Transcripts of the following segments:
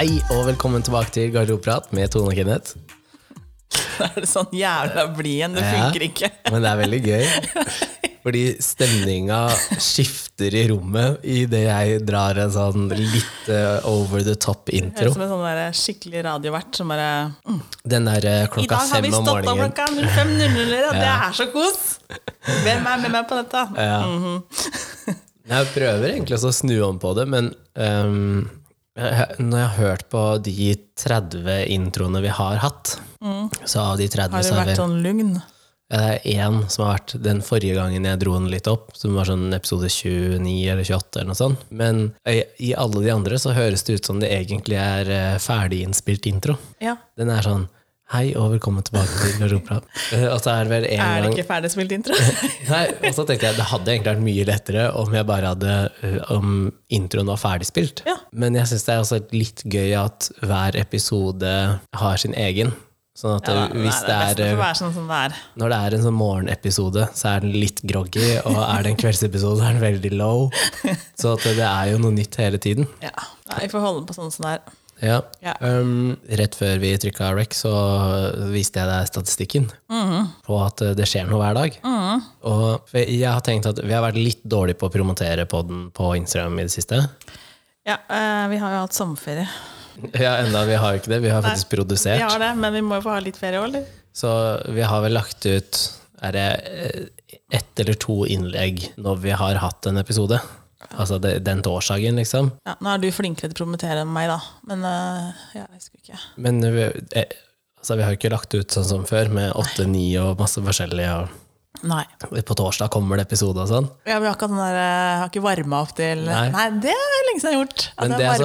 Hei og velkommen tilbake til Garderobeprat med Tone og Kenneth. Da er det sånn jævla blid igjen. Det funker ikke. Men det er veldig gøy. Fordi stemninga skifter i rommet idet jeg drar en sånn litt eh, over the top-intro. Høres ut som en sånn der skikkelig radiovert som bare mm, Den der morgenen. I dag har vi fem om stått opp klokka 05.00, og det er så kos! Hvem er med meg på dette? Ja. Jeg prøver egentlig også å snu om på det, men jeg- når jeg har hørt på de 30 introene vi har hatt, så av de 30 Har det vi vært sånn lugn? Én som har vært den forrige gangen jeg dro den litt opp, som var sånn episode 29 eller 28 eller noe sånt. Men i i alle de andre så høres det ut som det egentlig er eh, ferdiginnspilt intro. Ja. Den er sånn Hei og velkommen tilbake til Garderobeprat. Eh, Og så er det vel en Er det gang ikke ferdigspilt intro? Nei, og så tenkte jeg det hadde egentlig vært mye lettere om jeg bare hadde eh, om introen var ferdigspilt. Ja. Men jeg syns det er også litt gøy at hver episode har sin egen. Sånn at Ja, eh, hvis det er det å er sånn det er. når det er en sånn morgenepisode, så er den litt groggy, og er det en kveldsepisode, så er den veldig low. Så det er jo noe nytt hele tiden. Ja. Vi får holde på sånn som det er. Ja. Ja. Um, rett før vi trykka rec, så viste jeg deg statistikken på at uh, det skjer noe hver dag. Og jeg har tenkt at vi har vært litt dårlige på å promotere podden på Instagram i det siste. Ja, uh, vi har jo hatt sommerferie. Ja, enda vi har jo ikke det. Vi har faktisk Vi produsert. har det, men vi må jo få ha litt ferie òg, eller? Så vi har vel lagt ut er det eh, ett eller to innlegg når vi har hatt en episode. Altså det, den årsaken, liksom. Ja, nå er du flinkere til å promotere enn meg, da. Men uh, ja, jeg husker ikke. Men vi, eh, altså, vi har jo ikke lagt ut sånn som før, med åtte, ni og masse forskjellige. Og Nei. på torsdag kommer det episode og sånn. Ja, vi har ikke, den der, Jeg har ikke varma opp til Nei. Nei. det er lenge siden jeg har gjort. Men det er,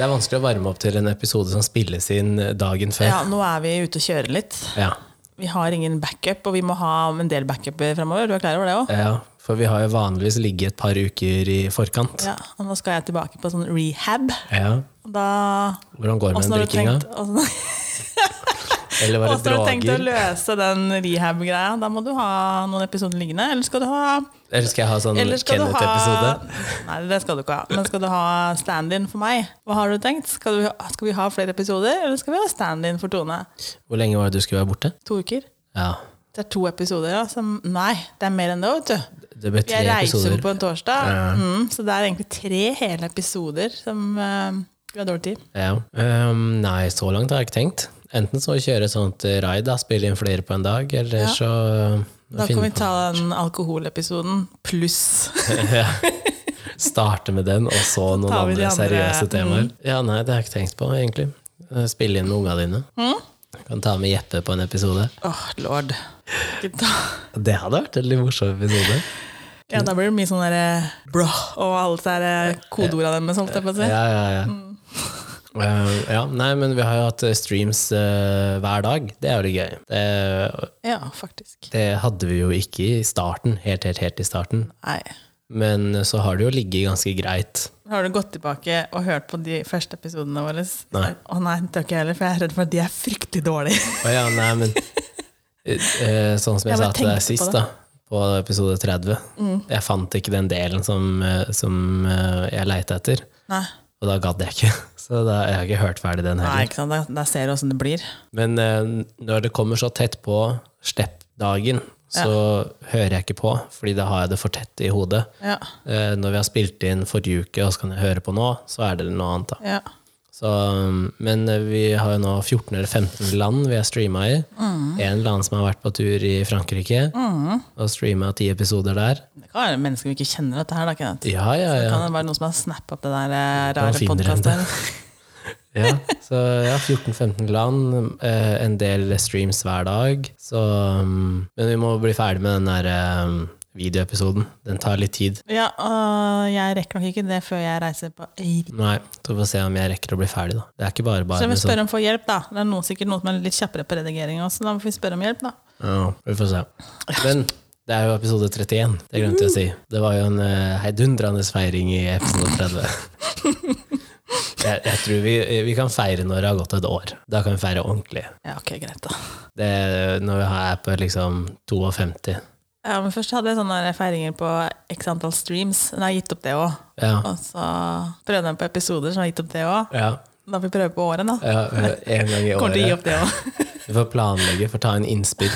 det er vanskelig å varme opp til en episode som spilles inn dagen før. Ja, nå er vi ute og kjører litt. Ja. Vi har ingen backup, og vi må ha en del backuper fremover. Du er klar over det òg? ja, For vi har jo vanligvis ligget et par uker i forkant. Ja, og nå skal jeg tilbake på sånn rehab. Ja. Da Hvordan går det med den drikkinga? Eller var det åssen har du tenkt å løse den rehab-greia? Da må du ha noen episoder liggende. Eller skal du ha Eller skal jeg ha sånn Kenneth-episode? Nei, det skal du ikke ha. Men skal du ha stand-in for meg? Hva har du tenkt? Skal, du, skal vi ha flere episoder, eller skal vi ha stand-in for Tone? Hvor lenge var det du skulle være borte? To uker? Ja, Det er to episoder, ja. Som, nei, det er mer enn det, vet du. Det ble tre Jeg reiser episoder. på en torsdag, mm, så det er egentlig tre hele episoder som eh, vi har dårlig tid. Ja. Ehm, nei, så langt har jeg ikke tenkt. Enten så kjøre sånt raid, da, spille inn flere på en dag, eller Ja. så Da kan finne vi på- ta den alkoholepisoden pluss ja. Starte med den, og så noen tar vi de andre andre, seriøse mm. temaer. Ja, nei, det har jeg ikke tenkt på, egentlig. Eh, Spille inn med unga dine. Mm. Kan ta med Jeppe på en episode. Åh, lord. Ikke ta- Det hadde vært en litt morsom episode. Ja, da blir det mye sånn derre bro og alle de her kodeordene deres, holdt jeg på å si. Ja, ja, ja. Mm. Uh, ja, nei, men vi har jo hatt eh, streams uh, hver dag. Det er jo litt gøy. Det, Ja, faktisk. det hadde vi jo ikke i starten, helt, helt, helt i starten. Nei. Men så har det jo ligget ganske greit. Har du gått tilbake og hørt på de første episodene våre? Nei. Å nei, det tør ikke jeg heller, for jeg er redd for at de er fryktelig dårlige. Å ja, nei, men eh, eh, Sånn som jeg, Jeg sa til deg sist, da, på episode 30 Jeg fant ikke den delen som, eh, som eh, jeg leita etter. Nei, Og da gadd jeg ikke. Så da, jeg har ikke hørt ferdig den nei ikke sant? Da, da ser du åssen det blir. Men eh, når det kommer så tett på slippdagen, så hører jeg ikke på, fordi da har jeg det for tett i hodet. Ja, Eh, når vi har spilt inn forrige uke, og så kan jeg høre på nå, så er det noe annet. da. ja. Så, um, men eh, vi har jo nå 14 eller 15 land vi har streama i. En land som har vært på tur i Frankrike og streama ti episoder der. Det kan være mennesker vi ikke kjenner dette her, da, Kenneth. Ja, ja, ja. kan det være noen som har snappa opp det der eh, rare podkastet. ja så ja, 14-15 land, eh, en del streams hver dag. Så, um, men vi må bli ferdig med den der um, videoepisoden. Den tar litt tid. Ja, og jeg rekker nok ikke det før jeg reiser på Eirik. Nei, så får vi se om jeg rekker å bli ferdig, da. Det er ikke bare bare Så vi spør sånn spørre om å få hjelp, da. Det er noen, sikkert noen som er litt kjappere på redigering også, da må vi spørre om hjelp, da. Ja, vi får se. Men det er jo episode 31. Det glemte jeg å si. Det var jo en uh, heidundrende feiring i episode 30. Jeg, jeg tror vi, vi kan feire når det har gått et år. Da kan vi feire ordentlig. Ja, ok, greit, da. Det, når vi er på liksom 52, Ja, men Først hadde jeg sånne feiringer på x antall streams. Har jeg gitt opp det òg. Ja. Og så prøvde jeg på episoder, så har jeg gitt opp det òg. Ja. Da får vi prøve på året, da. ja en gang i Kommer til å gi opp det òg. Vi får planlegge, får ta en innspill.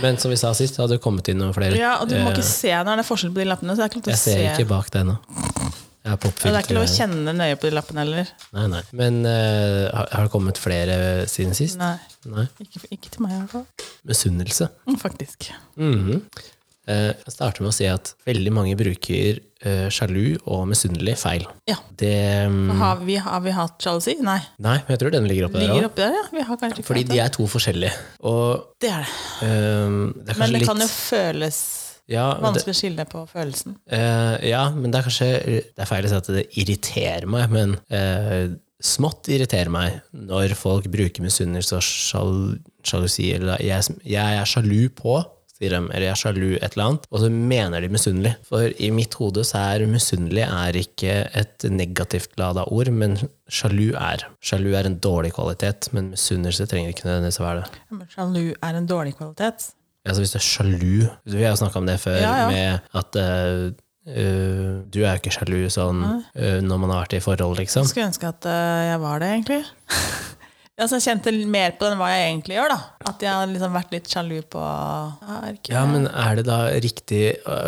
Men som vi sa sist, det hadde kommet inn noen flere. Ja, og du må Eh, ikke se når det er forskjell på de lappene. Så det til Jeg ser se. ikke bak det ennå. Og det er ikke lov å kjenne nøye på de lappene heller. Nei, nei. Men uh, har, det kommet flere siden sist? Nei, Nei. ikke, ikke til meg i hvert fall. Misunnelse. Mm, Faktisk. Mhm. Eh, Jeg starter med å si at veldig mange bruker uh, sjalu og misunnelig feil. Ja. Det um... Har vi, har vi hatt sjalusi? Nei. Nei, men jeg tror den ligger oppe der Ligger oppi der, ja. Vi har kanskje ikke Fordi de er to forskjellige. Og Det er det. ehm, det er Men det litt kan jo føles ja, vanskelig å skille på følelsen. Uh, ja, men det er kanskje Det er feil å si at det irriterer meg, men uh, smått irriterer meg når folk bruker misunnelse og sjal, sjalusi. Eller jeg, jeg er sjalu på, sier de, eller jeg er sjalu et eller annet, og så mener de misunnelig. For i mitt hode så er misunnelig er ikke et negativt lada ord, men sjalu er. Sjalu er en dårlig kvalitet, men misunnelse trenger ikke nødvendigvis å være det. Men sjalu er en dårlig kvalitet. Altså hvis du er sjalu Vi har snakka om det før, Ja, ja. med at uh, du er jo ikke sjalu sånn uh, når man har vært i forhold, liksom. Jeg skulle ønske at uh, jeg var det, egentlig. altså, jeg kjente mer på den hva jeg egentlig gjør. da At jeg har liksom vært litt sjalu på ja, er ikke, Ja, men er det da riktig å,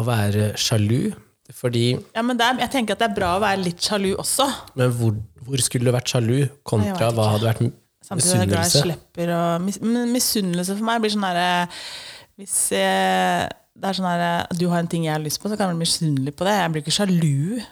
å være sjalu? Fordi Ja, men det er, jeg tenker at det er bra å være litt sjalu også. Men hvor, hvor skulle du vært sjalu, kontra hva hadde vært Samtidig er jeg slipper å Misunnelse for meg blir sånn herre Hvis jeg, det er sånn her, Du har en ting jeg har lyst på, så kan jeg bli misunnelig på det. Jeg blir ikke sjalu.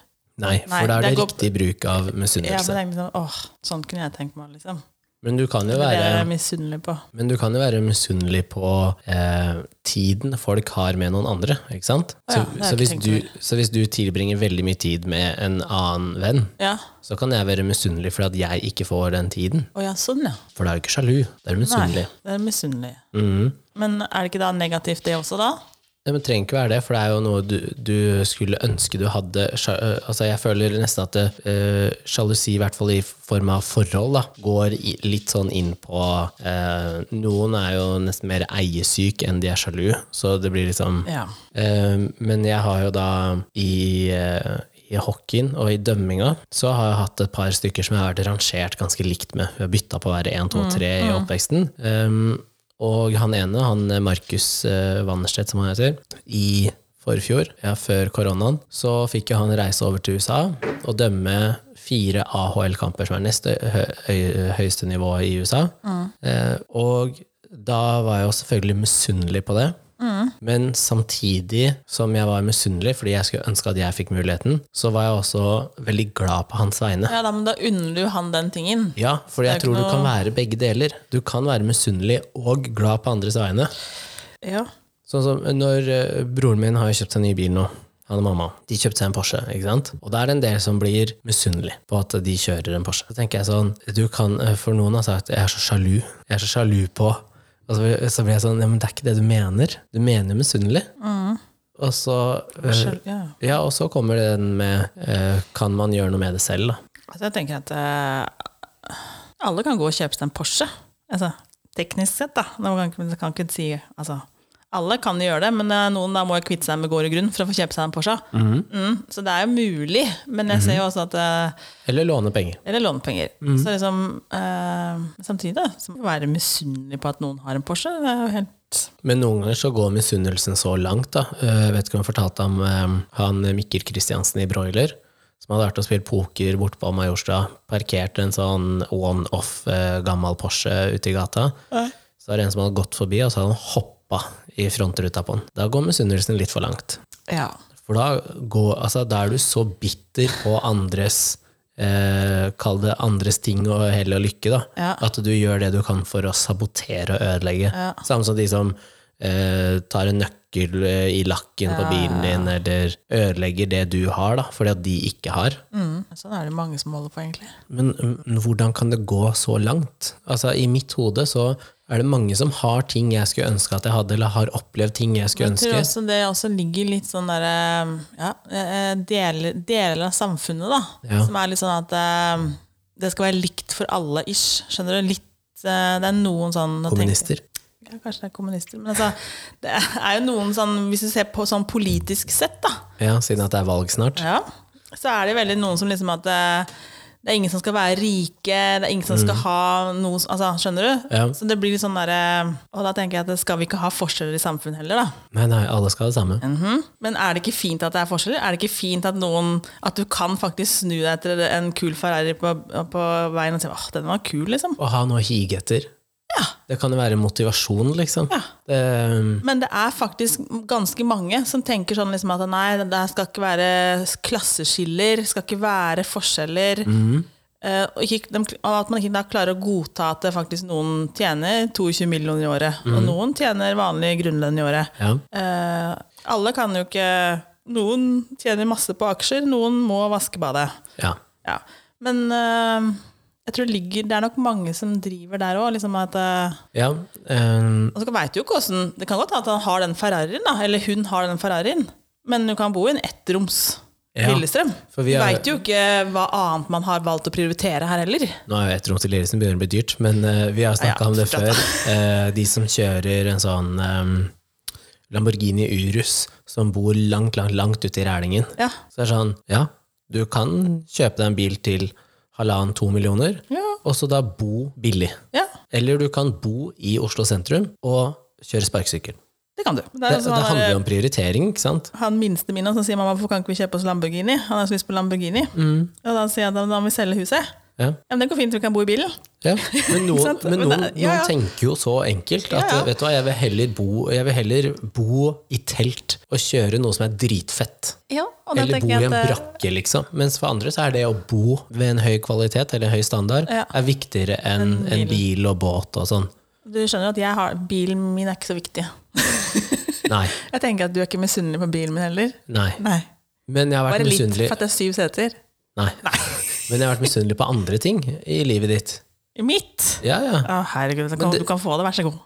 Nei, for da er det det riktig bruk av misunnelse. tenker liksom, åh, sånn kunne jeg tenkt meg, liksom. Men du kan jo være misunnelig på. Men du kan jo være misunnelig på eh, tiden folk har med noen andre. ikke sant? Så, ja, så, hvis du, så hvis du tilbringer veldig mye tid med en annen venn, Ja. så kan jeg være misunnelig for at jeg ikke får den tiden. Oh, ja, sånn, ja. For da er du ikke sjalu. Det er misunnelig. Nei, det er misunnelig. Mhm. Men er det ikke da negativt, det også, da? Det trenger ikke være det, for det er jo noe du, du skulle ønske du hadde. Altså, jeg føler nesten at uh, sjalusi, i hvert fall i form av forhold, da, går i, litt sånn inn på uh, Noen er jo nesten mer eiesyk enn de er sjalu, så det blir liksom Ja. uh, men jeg har jo da i, i hockeyen og i dømminga så har jeg hatt et par stykker som jeg har vært rangert ganske likt med. Vi har bytta på å være 1, 2, 3 i oppveksten. Um, og han ene, han eh, Markus uh, Wannerstedt, som han heter, i forfjor, ja, før koronaen, så fikk jo han reise over til USA og dømme fire AHL-kamper, som er neste høy høyeste nivå i USA. Eh, og da var jeg jo selvfølgelig misunnelig på det. Men samtidig som jeg var misunnelig fordi jeg skulle ønske at jeg fikk muligheten, så var jeg også veldig glad på hans vegne. ja da, men da unner du han den tingen. Ja, for jeg tror noe... du kan være begge deler. Du kan være misunnelig og glad på andres vegne. Ja. Sånn som når eh, broren min har kjøpt seg ny bil nå. Han og mamma. De kjøpte seg en Porsche. ikke sant? Og da er det en del som blir misunnelig på at de kjører en Porsche. Så tenker jeg sånn, du kan, eh, For noen har sagt 'jeg er så sjalu'. Jeg er så sjalu på Og så, så blir jeg sånn ja, men det er ikke det du mener. Du mener misunnelig. Og så eh, ja. og så kommer den med eh, 'kan man gjøre noe med det selv', da? Altså, jeg tenker at eh, alle kan gå og kjøpe seg en Porsche. Altså, teknisk sett, da. Man kan, ikke- kan ikke si altså, Alle kan jo gjøre det, men eh, noen da må jo kvitte seg med gård og grunn for å få kjøpe seg en Porsche. Mm, så det er jo mulig, men jeg ser jo også at eh, Eller låne penger. Eller lånepenger. Så liksom eh, Samtidig, da. Så må man være misunnelig på at noen har en Porsche, det er jo helt Men noen ganger så går misunnelsen så langt. da. Jeg vet ikke om jeg fortalte om han Mikkel Kristiansen i Broiler, som hadde vært og spilt poker borte på Majorstua. Parkert en sånn one-off eh, gammel Porsche ute i gata. Så var det en som hadde gått forbi, og så hadde han hoppa i frontruta på den. Da går misunnelsen litt for langt. Ja. For da, går, altså, da er du så bitter på andres eh, Kall det andres ting og hell og lykke, da. Ja. At du gjør det du kan for å sabotere og ødelegge. Ja. Samme som de som eh, tar en nøkkel eh, i lakken på bilen din, eller ødelegger det du har, da, fordi at de ikke har. Mm, sånn er det mange som holder på, egentlig. Men mm, hvordan kan det gå så langt? Altså, I mitt hode så er det mange som har ting jeg skulle ønske at jeg hadde, eller har opplevd ting jeg skulle ønske. Jeg tror også det også ligger litt sånn derre ja, eh, deler, deler av samfunnet, da. Ja. Som er litt sånn at eh, det skal være likt for alle, ish. Skjønner du? Litt, eh, det er noen sånn Kommunister. Ja, kanskje det er kommunister. Men altså, det er jo noen sånn Hvis du ser på sånn politisk sett, da, Ja, Siden at det er valg snart. ja, så er det veldig noen som liksom at det er ingen som skal være rike, det er ingen som skal ha noe altså, Skjønner du? Ja. Så det blir litt sånn derre Og da tenker jeg at skal vi ikke ha forskjeller i samfunnet heller, da. Nei, nei, alle skal ha det samme. Mhm. Men er det ikke fint at det er forskjeller? Er det ikke fint at noen At du kan faktisk snu deg etter en kul Ferrari på, på veien og si åh, den var kul, liksom? Å ha noe å hige etter. Ja. Det kan jo være motivasjon, liksom. Ja. Det, Men det er faktisk ganske mange som tenker sånn liksom at nei, det skal ikke være klasseskiller, skal ikke være forskjeller. Eh, og ikke, de, at man ikke klarer å godta at det faktisk noen tjener 22 millioner i året, og noen tjener vanlig grunnlønn i året. ja. Uh, alle kan jo ikke Noen tjener masse på aksjer, noen må vaske badet. ja. Ja. Men eh, jeg tror det, ligger, det er nok mange som driver der òg. Liksom at, eh, ja um, og så vet du jo ikke hvordan, Det kan godt hende at han har den Ferrarien, da, eller hun har den Ferrarien, men du kan bo i en ettroms Ja, Lillestrøm. for vi veit jo ikke hva annet man har valgt å prioritere her heller. Nå er jo ettroms til Lillesen begynner å bli dyrt, men uh, vi har snakka Ja, om det før. Uh, de som kjører en sånn um, Lamborghini Urus, som bor langt, langt, langt ute i Rælingen. Ja. Så det er sånn, ja, du kan kjøpe deg en bil til halvannen-to millioner, Ja. og så da bo billig. ja, Eller du kan bo i Oslo sentrum og kjøre sparkesykkel. det kan du. Det Det, det handler jo om prioritering, ikke sant? han minste min som sier mamma, hvorfor kan ikke vi kjøpe oss Lamborghini? Han har så lyst på Lamborghini. Mm. Og da sier jeg at da må vi selge huset. Ja. Ja, men det går fint, vi kan bo i bilen. Ja, men noen, men noen, noen tenker jo så enkelt at vet du hva, jeg vil, heller bo, jeg vil heller bo i telt og kjøre noe som er dritfett. Ja, Eller bo i en at, eh, brakke, liksom. Mens for andre så er det å bo ved en høy kvalitet eller høy standard Ja. er viktigere enn En en bil. bil og båt og sånn. Du skjønner at jeg har, bilen min er ikke så viktig. Nei. Jeg tenker at du er ikke misunnelig på bilen min heller. nei. Nei. Men jeg har vært Bare litt, for at det er syv seter. Nei. Men jeg har vært misunnelig på andre ting i livet ditt. I mitt! Ja, ja. Å, herregud, du kan, du kan få det, vær så god.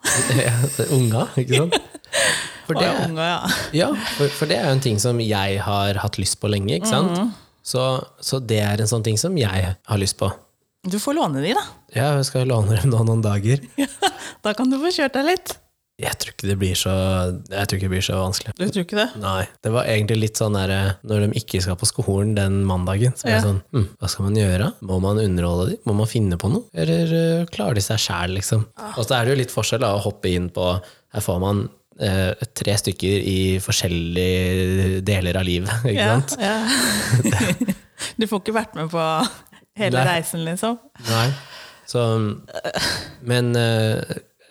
Unga, ikke sant? For det, ja, unge, ja. ja, for, for det er jo en ting som jeg har hatt lyst på lenge, ikke sant? Mhm. Så, så det er en sånn ting som jeg har lyst på. Du får låne de, da. Ja, jeg skal låne dem nå noen dager. Da kan du få kjørt deg litt. Jeg tror ikke det blir så, jeg tror ikke det blir så vanskelig. Du tror ikke det? Nei. Det var egentlig litt sånn der, når de ikke skal på skolen den mandagen, så er det Ja. sånn hm, Hva skal man gjøre? Må man underholde dem? Må man finne på noe? Eller uh, klarer de seg sjæl, liksom? Ah. Og så er det jo litt forskjell da, å hoppe inn på Her får man uh, tre stykker i forskjellige deler av livet, ikke Ja, sant? ja. Du får ikke vært med på hele Nei. reisen, liksom. Nei. Så Men øh,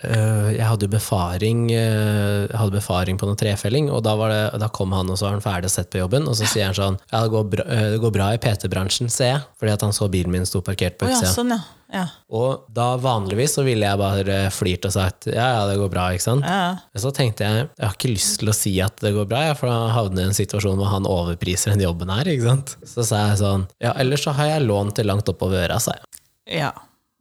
jeg hadde befaring øh, hadde befaring på noe trefelling, og da, var det, da kom han, og så var han ferdig og sett på jobben, og så sier han sånn Ja, det går bra, øh, det går bra i PT-bransjen, ser jeg, fordi at han så bilen min sto parkert på Å ja, sånn, ja. ja. Og da vanligvis så ville jeg bare flirt og sagt ja, ja, det går bra, ikke sant. ja. Men så tenkte jeg jeg har ikke lyst til å si at det går bra, for da havner jeg i en situasjon hvor han overpriser den jobben her. ikke sant? Så sa jeg sånn Ja, ellers så har jeg lån til langt oppover øra, sa jeg. ja.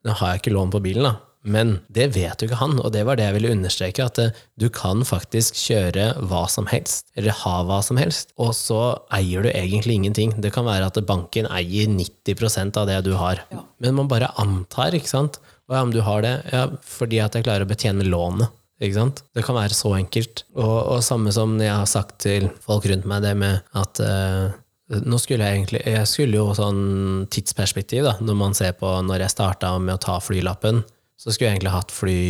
Nå har jeg ikke lån på bilen, da. Men det vet jo ikke han, og det var det jeg ville understreke. At eh, du kan faktisk kjøre hva som helst, eller ha hva som helst, og så eier du egentlig ingenting. Det kan være at banken eier 90% av det du har. Men man bare antar, ikke sant. Og ja, om du har det, ja, fordi at jeg klarer å betjene lånet. Ikke sant? Det kan være så enkelt. Og, og samme som jeg har sagt til folk rundt meg, det med at uh, nå skulle jeg egentlig Jeg skulle jo sånn tidsperspektiv, da, når man ser på når jeg starta med å ta flylappen, så skulle jeg egentlig hatt fly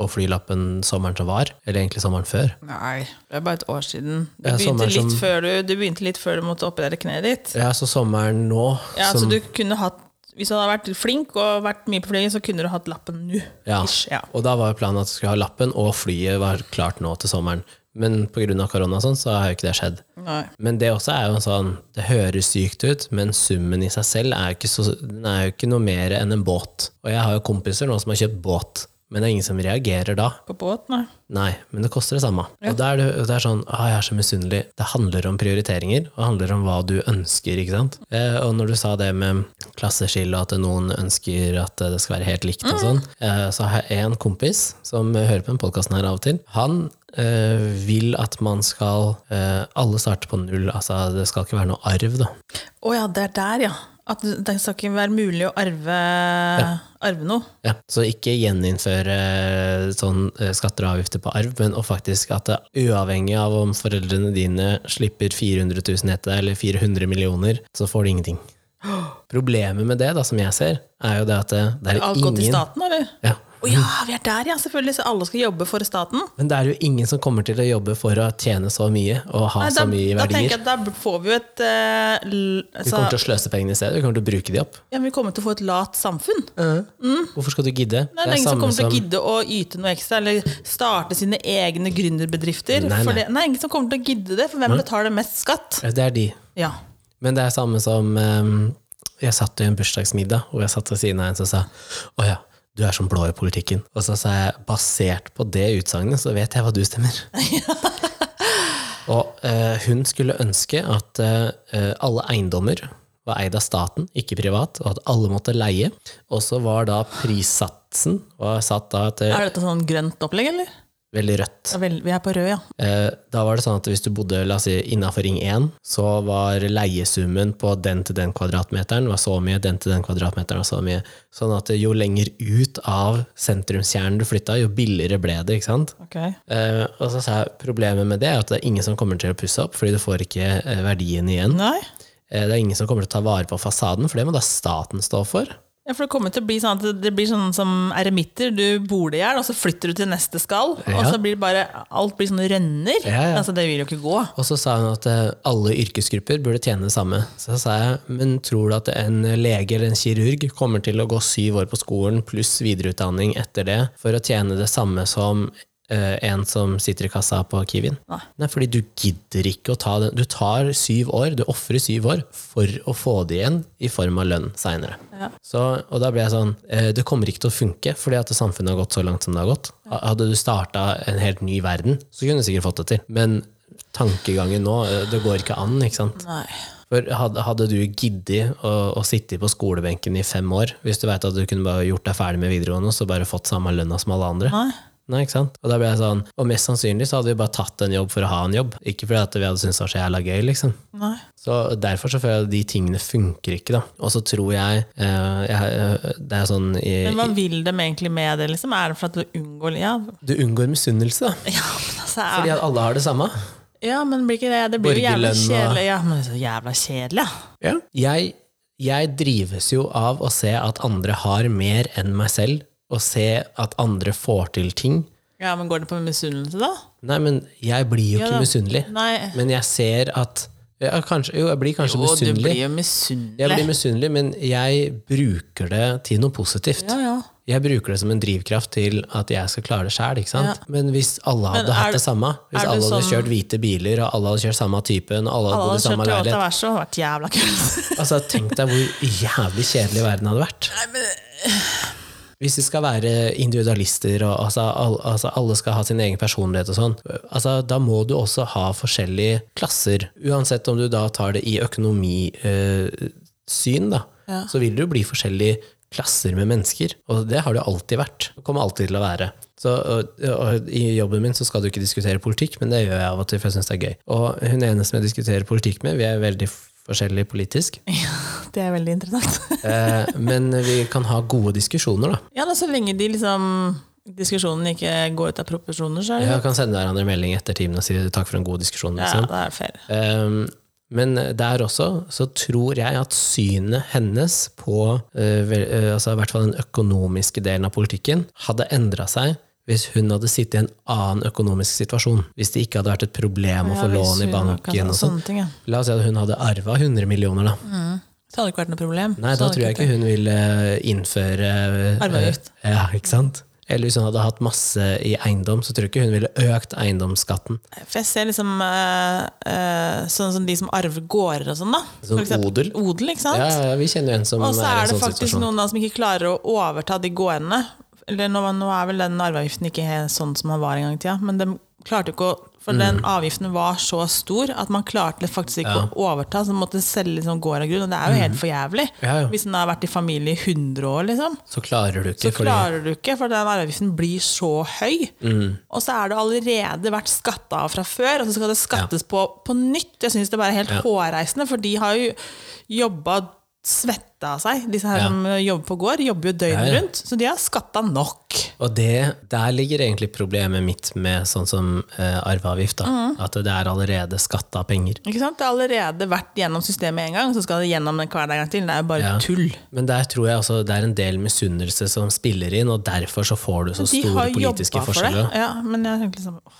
og flylappen sommeren som var, eller egentlig sommeren før. Nei, det er bare et år siden. Du Ja, begynte, litt som- før du, du begynte litt før du måtte operere kneet ditt. Ja, så sommeren nå Ja, som, så du kunne hatt Hvis du hadde vært flink og vært mye på flyet, så kunne du hatt lappen nå. ja. Ja. Og da var planen at du skulle ha lappen, og flyet var klart nå til sommeren. Men pga. korona sånn, så har jo ikke det skjedd. Nei. Men det også er jo sånn Det høres sykt ut, men summen i seg selv er jo ikke, så, er jo ikke noe mer enn en båt. Og jeg har jo kompiser nå som har kjøpt båt, men det er ingen som reagerer da. På båt, nei. Nei, men det koster det samme. Og da er det, det er sånn ah, jeg er så misunnelig. Det handler om prioriteringer, og det handler om hva du ønsker, ikke sant. Eh, og når du sa det med klasseskille, og at noen ønsker at det skal være helt likt og sånn, eh, så har jeg en kompis som hører på den podkasten her av og til. Han vil at man skal eh, Alle starter på null, altså det skal ikke være noe arv, da. Å ja, det er der, ja. At det skal ikke være mulig å arve, arve noe. Ja, så ikke gjeninnføre sånn eh, skatter og avgifter på arv, men og faktisk at det, uavhengig av om foreldrene dine slipper 400 000 etter deg, eller 400 millioner, så får du ingenting. Problemet med det, da, som jeg ser, er jo det at det, det er Alt går til staten, eller? ja, Å ja, vi er der, ja, selvfølgelig. Så alle skal jobbe for staten. Men det er jo ingen som kommer til å jobbe for å tjene så mye og ha Nei, så mye verdier. da tenker jeg at da får vi jo et uh, l- Vi altså, kommer til å sløse pengene i stedet. Vi kommer til å bruke de opp. ja, men Vi kommer til å få et lat samfunn. Hvorfor skal du gidde? Nei, det er ingen som kommer til å gidde å yte noe ekstra, eller starte sine egne gründerbedrifter. Nei, nei. Det, nei, ingen som kommer til å gidde det, for hvem betaler mest skatt? Det er de. Ja. Men det er samme som um, Jeg satt i en bursdagsmiddag, og jeg satt ved siden av en som sa Å ja, du er som blå i politikken. Og så sa jeg basert på det utsagnet, så vet jeg hva du stemmer. og eh, hun skulle ønske at eh, alle eiendommer var eid av staten, ikke privat, og at alle måtte leie. Og så var da prissatsen var satt da til Er dette sånn grønt opplegg, eller? Veldig rødt. Vel, vi er på rød, ja. Eh, Da var det sånn at hvis du bodde la oss si, innenfor Ring 1, så var leiesummen på den til den kvadratmeteren var så mye, den til den kvadratmeteren var så mye. Sånn at jo lenger ut av sentrumskjernen du flytta, jo billigere ble det. ikke sant? Ok. Eh, og så sa jeg problemet med det er at det er ingen som kommer til å pusse opp, fordi du får ikke eh, verdien igjen. Nei. Eh, det er ingen som kommer til å ta vare på fasaden, for det må da staten stå for. Ja, for det kommer til å bli sånn at det blir sånn som eremitter. Du bor det i hjel, og så flytter du til neste skall. Og så blir det bare Alt blir sånne rønner. Ja, ja. Altså, det vil jo ikke gå. Og så sa hun at eh, alle yrkesgrupper burde tjene det samme. Så sa jeg, men tror du at en lege eller en kirurg kommer til å gå syv år på skolen pluss videreutdanning etter det for å tjene det samme som en som sitter i kassa på Kiwien? Nei. Nei, fordi du gidder ikke å ta den. Du tar syv år, du ofrer syv år for å få det igjen i form av lønn seinere. Ja. Og da ble jeg sånn eh, Det kommer ikke til å funke, fordi at samfunnet har gått så langt som det har gått. Hadde du starta en helt ny verden, så kunne du sikkert fått det til. Men tankegangen nå, eh, det går ikke an, ikke sant? Nei. For hadde, du giddet å, å sitte på skolebenken i fem år, hvis du vet at du kunne bare gjort deg ferdig med videregående, og så bare fått samme lønna som alle andre? Nei. Nei, ikke sant? Og da ble jeg sånn, og mest sannsynlig så hadde vi bare tatt en jobb for å ha en jobb, ikke fordi at vi hadde syntes det var så jævla gøy, liksom. Nei. Så derfor så føler jeg at de tingene funker ikke, da. Og så tror jeg, eh, jeg eh, Det er sånn i, Men hva vil de egentlig med det? liksom? Er det for at du unngår Ja, Du unngår misunnelse, da. ja men altså er, Fordi at alle har det samme. Ja, men blir ikke det Det blir jo jævla kjedelig. Ja, men så jævla kjedelig, ja. Jeg, jeg drives jo av å se at andre har mer enn meg selv, og se at andre får til ting. Ja, men går det på misunnelse, da? Nei, men jeg blir jo Ja ikke misunnelig. Men jeg ser at ja, kanskje, Jo, jeg blir kanskje Jo, du misunnelig. Jeg blir misunnelig, men jeg bruker det til noe positivt. Ja, ja. Jeg bruker det som en drivkraft til at jeg skal klare det sjæl. Ja. Men hvis alle hadde er hatt det samme, hvis alle hadde sånn- kjørt hvite biler, og alle hadde kjørt samme typen, og alle hadde Alle hadde samme leilighet det hadde vært jævla kult. Altså, Tenk deg hvor jævlig kjedelig verden hadde vært. Hvis vi skal være individualister, og altså, all, altså, alle skal ha sin egen personlighet og sånn, altså, da må du også ha forskjellige klasser. Uansett om du da tar det i økonomisyn, da, Ja. så vil det jo bli forskjellige klasser med mennesker. Og det har det alltid vært. Det kommer alltid til å være. Så, og, og, I jobben min så skal du ikke diskutere politikk, men det gjør jeg av og til, for jeg syns det er gøy. Og hun ene som jeg diskuterer politikk med, vi er veldig forskjellige politisk. Ja, Det er veldig interessant. Eh, men vi kan ha gode diskusjoner, da. Ja, da, så lenge de liksom diskusjonen ikke går ut av proporsjoner, så er det ja, kan sende hverandre melding etter timen og si takk for en god diskusjon. ja, Liksom. det er fair. Um, men der også så tror jeg at synet hennes på eh, vel- eh, altså i hvert fall den økonomiske delen av politikken hadde endra seg hvis hun hadde sittet i en annen økonomisk situasjon. Hvis det ikke hadde vært et problem å få Ja, lån i banken. og sånn. ting, ja. La oss si at hun hadde arva 100 millioner. da. Det hadde ikke vært noe problem. Nei, da tror jeg ikke hun ville innføre eh, Arveavgift. Ja, ikke sant? Eller hvis hun hadde hatt masse i eiendom, så tror jeg ikke hun ville økt eiendomsskatten. For jeg ser liksom øh, øh, sånn som de som arver gårder og sånn, da. Sånn odel? Odel, ikke sant? Ja, ja, vi kjenner jo en som er i en sånn situasjon. Og så er det sånn faktisk situasjon. noen da som ikke klarer å overta de gårdene. Eller nå, nå er vel den arveavgiften ikke helt sånn som den var en gang i tida, men de klarte ikke å for den avgiften var så stor at man klarte faktisk ikke Mm. Ja. å overta. Så man måtte selge liksom gård og grunn. Og det er jo helt for jævlig. Mm. Ja. Hvis den har vært i familie i 100 år, liksom. Så klarer du Så ikke, fordi klarer du ikke, for den arveavgiften blir så høy. Mm. Og så er det allerede vært skatta av fra før, og så skal det skattes på på nytt. Jeg syns det bare er helt hårreisende, for de har jo jobba svetta av seg. Disse her Ja. som jobber på gård, jobber jo døgnet Ja, ja. rundt, så de har skatta nok. Og det, der ligger egentlig problemet mitt med sånn som eh, arveavgift. Mm. At det er allerede skatta penger. Ikke sant? Det har allerede vært gjennom systemet en gang, så skal det gjennom den hver gang til. Det er jo bare tull. Men der tror jeg også det er en del misunnelse som spiller inn, og derfor så får du så store politiske forskjeller. for det. Ja, men jeg tenker liksom åh,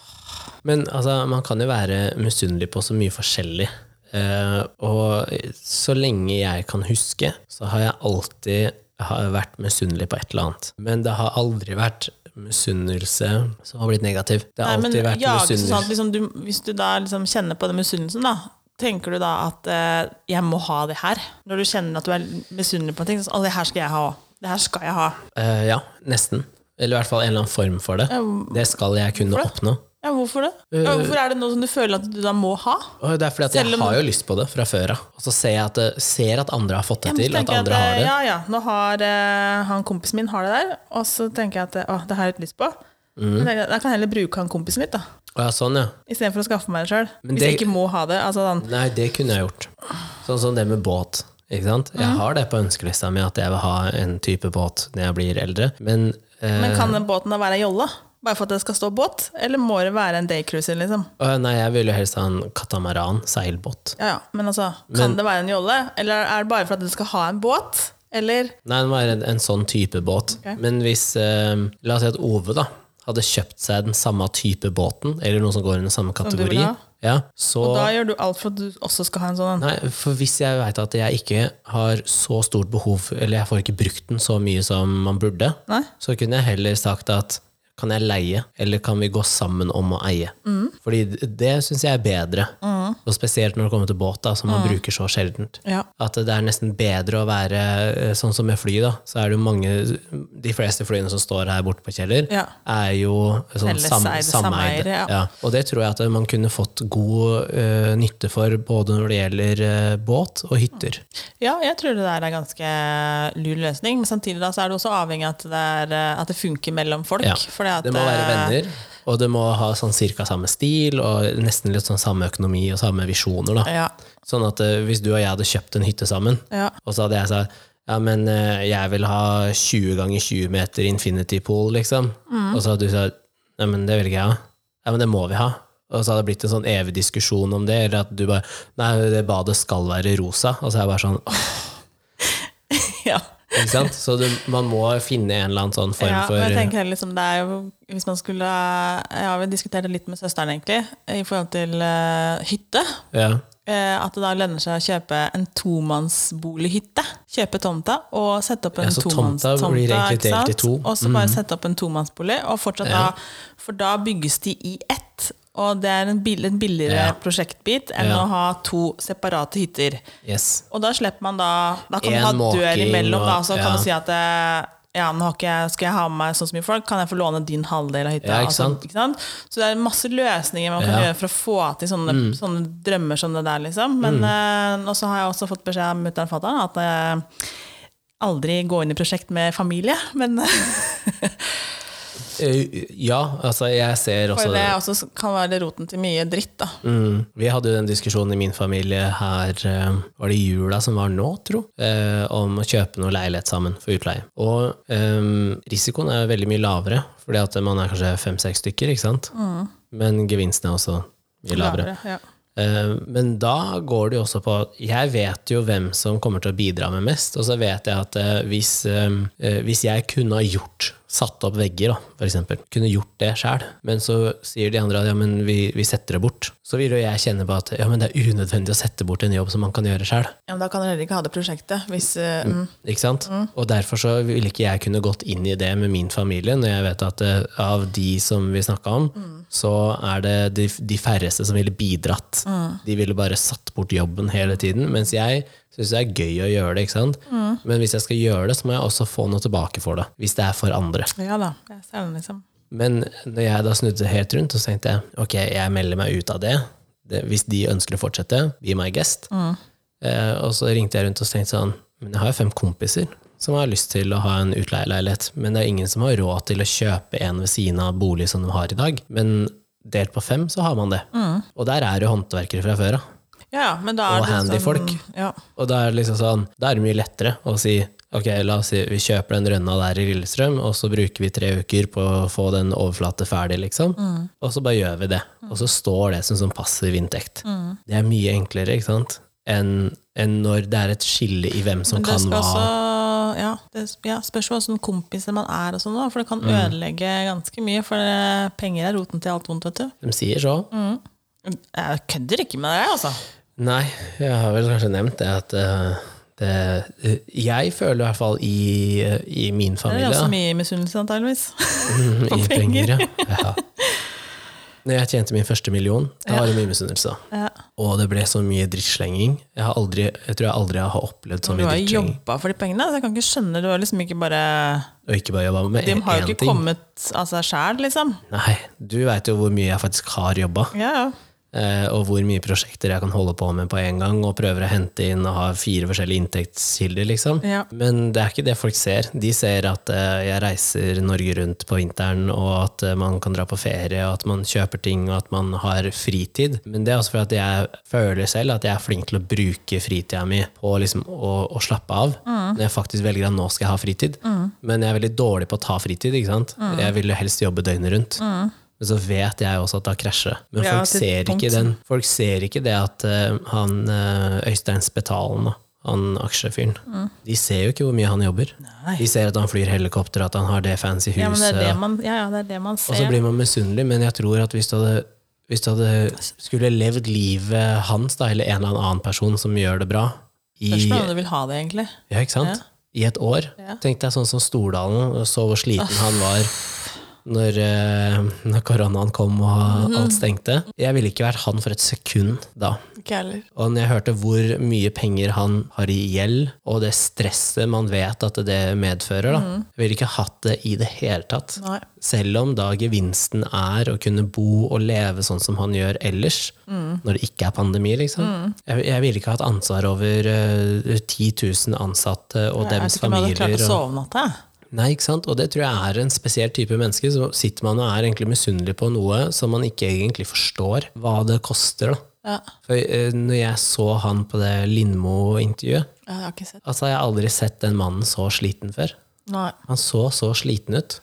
Men altså, man kan jo være misunnelig på så mye forskjellig. Eh, og så lenge jeg kan huske, så har jeg alltid har vært misunnelig på et eller annet. Men det har aldri vært misunnelse som har blitt negativ. Det har Nei, alltid vært sånn misunnelse. at liksom, du, Hvis du da liksom kjenner på den misunnelsen, da, tenker du da at eh, 'jeg må ha det her'? Når du kjenner at du er misunnelig på en ting, så sånn, 'å, det her skal jeg ha òg'. Det her skal jeg ha. Uh, ja, nesten. Eller i hvert fall en eller annen form for det. Det skal jeg kunne oppnå. Ja, hvorfor det? Ja, hvorfor er det noe som du føler at du da må ha? Det er fordi at Selv jeg om- har jo lyst på det fra før av. Og så ser jeg at, ser at andre har fått det til, at tenker andre har det. Ja, ja, nå har eh, han kompisen min har det der, og så tenker jeg at eh, å, det har jeg litt lyst på. Mm. Så tenker jeg, Da kan jeg heller bruke han kompisen mitt, da. Å ja, sånn, ja. Istedenfor å skaffe meg det sjøl. Men Hvis jeg det- ikke må ha det. Altså, sånn, Nei, det kunne jeg gjort. Sånn som det med båt. Ikke sant? Jeg har det på ønskelista mi at jeg vil ha en type båt når jeg blir eldre. Men, eh, men kan den båten da være ei jolle? Bare for at det skal stå båt? Eller må det være en daycruiser, liksom? Uh, nei, jeg vil jo helst ha en katamaran, seilbåt. Ja, ja. Men altså, kan Men- det være en jolle? Eller er det bare for at du skal ha en båt? Eller Nei, det må være en, en sånn type båt. Okay. Men hvis uh, La oss si at Ove da hadde kjøpt seg den samme type båten, eller noe som går under samme kategori, ja, så Og da gjør du alt for at du også skal ha en sånn. Nei, for hvis jeg veit at jeg ikke har så stort behov, eller jeg får ikke brukt den så mye som man burde, Nei? så kunne jeg heller sagt at kan jeg leie, eller kan vi gå sammen om å eie? Mm. Fordi det, syns jeg er bedre. Og spesielt når det kommer til båt, da, som man bruker så sjeldent. Ja. At det er nesten bedre å være eh, sånn som med fly, da. Så er det jo mange De fleste flyene som står her borte på Kjeller, Ja. er jo sånn sam, sameide. sameiere, ja. Og det tror jeg at man kunne fått god uh, nytte for, både når det gjelder uh, båt og hytter. Ja, jeg tror det der er ganske lur løsning, men samtidig da så er det også avhengig av at det, er, at det funker mellom folk. Ja. fordi at, Det må være eh, venner, og det må ha sånn cirka samme stil, og nesten litt sånn samme økonomi og samme visjoner. da. Ja, Sånn at eh, hvis du og jeg hadde kjøpt en hytte sammen, ja. og så hadde jeg sagt ja, men eh, jeg vil ha 20 ganger 20 meter infinity pool, liksom. Mm. Og så hadde du sagt ja, men det ikke jeg ha. Ja, men det må vi ha. Og så hadde det blitt en sånn evig diskusjon om det, eller at du bare Nei, det badet skal være rosa. Og så er jeg bare sånn åh, ja. Ikke sant? Så du, man må finne en eller annen sånn form ja, for jeg tenker liksom det er jo Hvis man skulle ja, Vi diskuterte litt med søsteren, egentlig, i forhold til uh, hytte. ja. Uh, at det da lønner seg å kjøpe en tomannsbolighytte. Kjøpe tomta og sette opp en Ja, så tomanns- tomta blir egentlig delt i to. Mhm. Og så bare sette opp en tomannsbolig, og fortsatt da For da bygges de i ett. Og det er en, bill, en billigere Ja. prosjektbit enn Ja. å ha to separate hytter. Yes. Og da slipper man da Da kan En man ha dør måking imellom, da, så kan du si at eh, ja, nå jeg- skal jeg ha med meg så og så mye folk, kan jeg få låne din halvdel av hytta? Ja, ikke Altså, ikke sant? Så det er masse løsninger man kan Ja. Mm. gjøre for å få til sånne, sånne drømmer som det der, liksom. Men mm. og så har jeg også fått beskjed av mutter'n og fatter'n at jeg aldri gå inn i prosjekt med familie. Men Eh, Ja, altså jeg ser også for det også kan være roten til mye dritt, da. Mm. Vi hadde jo den diskusjonen i min familie her eh, Var det jula som var nå, tro? Eh, om å kjøpe noe leilighet sammen for utleie. Og eh, risikoen er veldig mye lavere, fordi at man er kanskje fem-seks stykker, ikke sant? Men gevinsten er også mye lavere. Lavere, ja. Eh, Men da går det jo også på Jeg vet jo hvem som kommer til å bidra med mest, og så vet jeg at eh, hvis, eh, eh, hvis jeg kunne ha gjort Satt opp vegger, da, eksempel. Kunne gjort det sjæl. Men så sier de andre at ja, men vi, vi setter det bort. Så vil jo jeg kjenne på at ja, men det er unødvendig å sette bort en jobb som man kan gjøre sjæl. ja, men da kan du heller ikke ha det prosjektet. Hvis, uh, mm. Ikke sant? Og derfor så ville ikke jeg kunne gått inn i det med min familie, når jeg vet at uh, av de som vi snakka om, så er det de, de færreste som ville bidratt. De ville bare satt bort jobben hele tiden, mens jeg syns det er gøy å gjøre det. ikke sant? Men hvis jeg skal gjøre det, så må jeg også få noe tilbake for det. Hvis det er for andre. Ja da. Jeg ser den, liksom. Men når jeg da snudde helt rundt, så tenkte jeg ok, jeg melder meg ut av det. det hvis de ønsker å fortsette, be my guest. Eh, og så ringte jeg rundt og tenkte sånn Men jeg har jo fem kompiser som har lyst til å ha en utleieleilighet, men det er ingen som har råd til å kjøpe en ved siden av bolig som de har i dag. Men delt på fem, så har man det. Og der er jo håndverkere fra før av. Ja, ja, men da er Og handyfolk. handy sånn, folk. Ja. Og da er liksom sånn, da er det mye lettere å si ok, la oss si vi kjøper den rønna der i Lillestrøm, og så bruker vi tre uker på å få den overflate ferdig, liksom. Og så bare gjør vi det. Og så står det som sånn passiv inntekt. Det er mye enklere, ikke sant, enn en når det er et skille i hvem som kan hva. ja, det ja, spørs hva slags kompiser man er, og sånn, for det kan Mm. ødelegge ganske mye. For penger er roten til alt vondt, vet du. De sier så. Jeg kødder ikke med det, altså. Nei, jeg har vel kanskje nevnt det at uh, det, uh, Jeg føler i hvert fall i, uh, i min Det er også mye misunnelse, antakeligvis. i på penger. penger. Ja. ja. Når jeg tjente min første million, da var det mye misunnelse. Ja. Og det ble så mye drittslenging. Jeg, har aldri, jeg tror jeg aldri har opplevd så mye drittslenging. Du har jobba for de pengene, så jeg kan ikke skjønne Du har liksom ikke bare ikke bare De har jo ikke ting. kommet av seg sjæl, liksom. Nei, du veit jo hvor mye jeg faktisk har jobba. Ja, ja. Eh, og hvor mye prosjekter jeg kan holde på med på en gang, og prøver å hente inn og ha fire forskjellige inntektskilder, liksom. Ja. Men det er ikke det folk ser. De ser at eh, jeg reiser Norge rundt på vinteren, og at eh, man kan dra på ferie, og at man kjøper ting, og at man har fritid. Men det er også fordi jeg føler selv at jeg er flink til å bruke fritida mi på liksom å, å slappe av. Når jeg faktisk velger at nå skal jeg ha fritid. Men jeg er veldig dårlig på å ta fritid. ikke sant? Jeg vil jo helst jobbe døgnet rundt. Men så vet jeg også at da krasjer det. Men Ja, folk, ser ikke den, folk ser ikke det at uh, han uh, Øystein Spetalen, da, han aksjefyren, de ser jo ikke hvor mye han jobber. Mm. Nei. De ser at han flyr helikopter, at han har det fancy huset. Ja, det det man, ja, ja, det er det man og så blir man misunnelig, men jeg tror at hvis du hadde hvis du hadde skulle levd livet hans, da, eller en eller annen person som gjør det bra, i, Spørsmålet er du vil ha det, egentlig. ja, ikke sant? I et år. Ja. Tenk deg sånn som Stordalen, og så hvor sliten han var når, eh, når koronaen kom og alt stengte. Jeg ville ikke vært han for et sekund da. Ikke heller. Og når jeg hørte hvor mye penger han har i gjeld, og det stresset man vet at det medfører, da. Jeg ville ikke hatt det i det hele tatt. Nei. Selv om da gevinsten er å kunne bo og leve sånn som han gjør ellers, når det ikke er pandemi, liksom. Jeg, jeg ville ikke hatt ansvar over uh, 10 000 ansatte og Jeg vet ikke om jeg hadde klart å sove natta. jeg. Nei, ikke sant? Og det tror jeg er en spesiell type menneske. Så sitter man og er egentlig misunnelig på noe som man ikke egentlig forstår hva det koster. da. Ja. For uh, når jeg så han på det Lindmo-intervjuet, Ja, jeg har ikke sett. altså jeg har aldri sett den mannen så sliten før. Nei. Han så så sliten ut.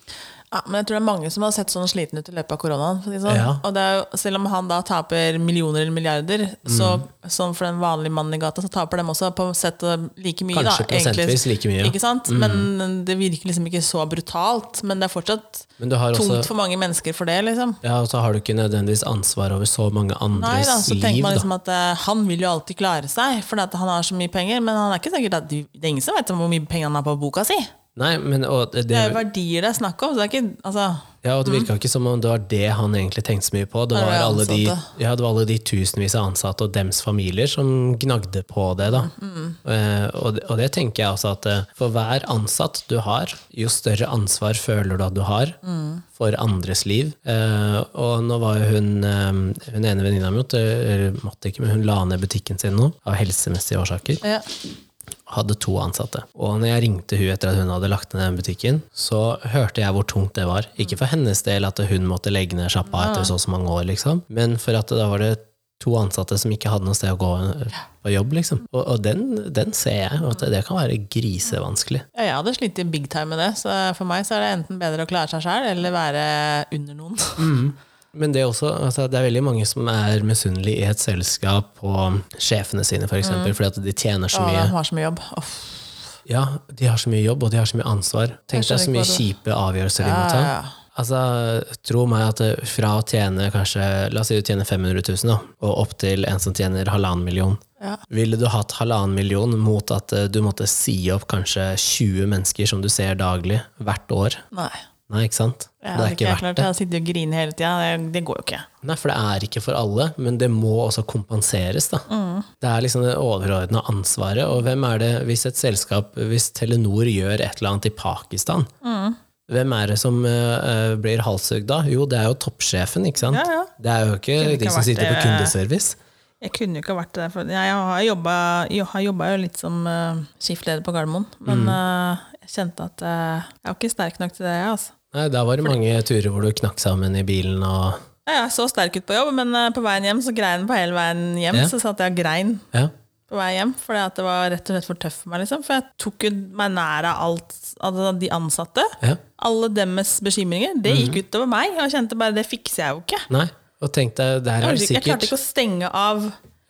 Ja, men jeg tror det er mange som har sett sånn sliten ut i løpet av koronaen. Sånn. Ja. Og det er jo, selv om han da taper millioner eller milliarder, så Mm. sånn for den vanlige mannen i gata, så taper de også på sett like mye. Kanskje da, egentlig. prosentvis like mye. Ja. Ikke sant? Men det virker liksom ikke så brutalt. Men det er fortsatt tungt også for mange mennesker for det, liksom. Ja, og så har du ikke nødvendigvis ansvar over så mange Nei, andres da, så tenker liv. man liksom at uh, Han vil jo alltid klare seg, fordi han har så mye penger. Men han er ikke sikkert at det er ingen som vet hvor mye penger han har på boka si. Nei, men det, Det er verdier det er snakk om. Så det ikke, altså, ja, og det virka ikke som om det var det han egentlig tenkte så mye på. Det var, alle de, ja, det var alle de tusenvis av ansatte og dems familier som gnagde på det. Da. Mm, Eh, og, det, og det tenker jeg også at eh, for hver ansatt du har, jo større ansvar føler du at du har Mm. for andres liv. Eh, og nå var jo hun, eh, hun ene venninna mi, eller måtte ikke, men hun la ned butikken sin nå, av helsemessige årsaker. ja. Hadde to ansatte. Og når jeg ringte hun etter at hun hadde lagt ned den butikken, så hørte jeg hvor tungt det var. Ikke for hennes del at hun måtte legge ned sjappa etter så og så mange år, liksom, men for at da var det to ansatte som ikke hadde noe sted å gå på jobb, liksom. Og, og den, den ser jeg, og at det kan være grisevanskelig. Ja, jeg hadde slitt big time med det, så for meg så er det enten bedre å klare seg sjøl eller være under noen. Men det, er også, altså, det er veldig mange som er misunnelige i et selskap på sjefene sine, for eksempel, fordi at de tjener så mye. de har så mye jobb. Uff. Ja, de har så mye jobb, og de har så mye ansvar. Tenk deg så mye kjipe avgjørelser de Ja, må ta. ja, ja. Altså, tro meg at fra å tjene kanskje, la oss si du tjener 500 000, da, og opp til en som tjener halvannen million. Ja. Ville du hatt halvannen million mot at eh, du måtte si opp kanskje 20 mennesker som du ser daglig, hvert år? Nei. Nei, ikke sant? Ja, det er ikke ikke klart verdt det. Jeg sittet og griner hele tida. Det, det går jo ikke. Nei, for det er ikke for alle, men det må også kompenseres, da. Det er liksom det overordna ansvaret, og hvem er det hvis et selskap, hvis Telenor gjør et eller annet i Pakistan, hvem er det som uh, blir halshugd da? Jo, det er jo toppsjefen, ikke sant? Ja, ja. Det er jo ikke ikke de som sitter på kundeservice. Jeg kunne jo ikke vært det. For jeg har jobba, jeg har jobba jo litt som uh, skiftleder på Gardermoen, men eh, jeg kjente at uh, jeg var ikke sterk nok til det. jeg, Altså. Nei, da var det mange turer hvor du knakk sammen i bilen og Ja, jeg så sterk ut på jobb, men eh, på veien hjem så grein på hele veien hjem. Ja. Så satt jeg og grein Ja. på vei hjem, fordi at det var rett og slett for tøft for meg. liksom. For jeg tok jo meg nær av alt altså de ansatte. ja. Alle deres bekymringer. Det gikk utover meg, og jeg kjente bare det fikser jeg jo ikke. Nei. Og tenkte, det her er det jeg klarte ikke å stenge av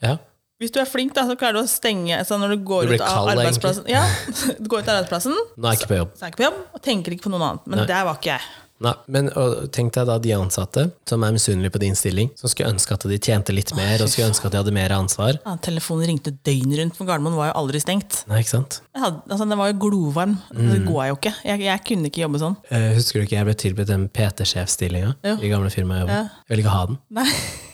ja. Hvis du er flink, da, så klarer du å stenge altså når du går Du ut av kald, arbeidsplassen. Ja, du går ut av arbeidsplassen, Nå er jeg ikke på jobb. så er jeg ikke på jobb, og tenker ikke på noen annet. Men Nei. der var ikke jeg. Nei, men tenk deg da de ansatte som er misunnelige på din stilling, som skulle ønske at de tjente litt mer, og skulle ønske at de hadde mer ansvar. Ja, telefonen ringte døgnet rundt, for Gardermoen var jo aldri stengt. Nei, ikke sant? Hadde, altså, den var jo glovarm. Mm. Det går jeg jo ikke. Jeg, jeg kunne ikke jobbe sånn. Uh, husker du ikke jeg ble tilbudt den PT-sjefstillinga i gamle firmaet jeg? Ja. Jeg ville ikke ha den. Nei.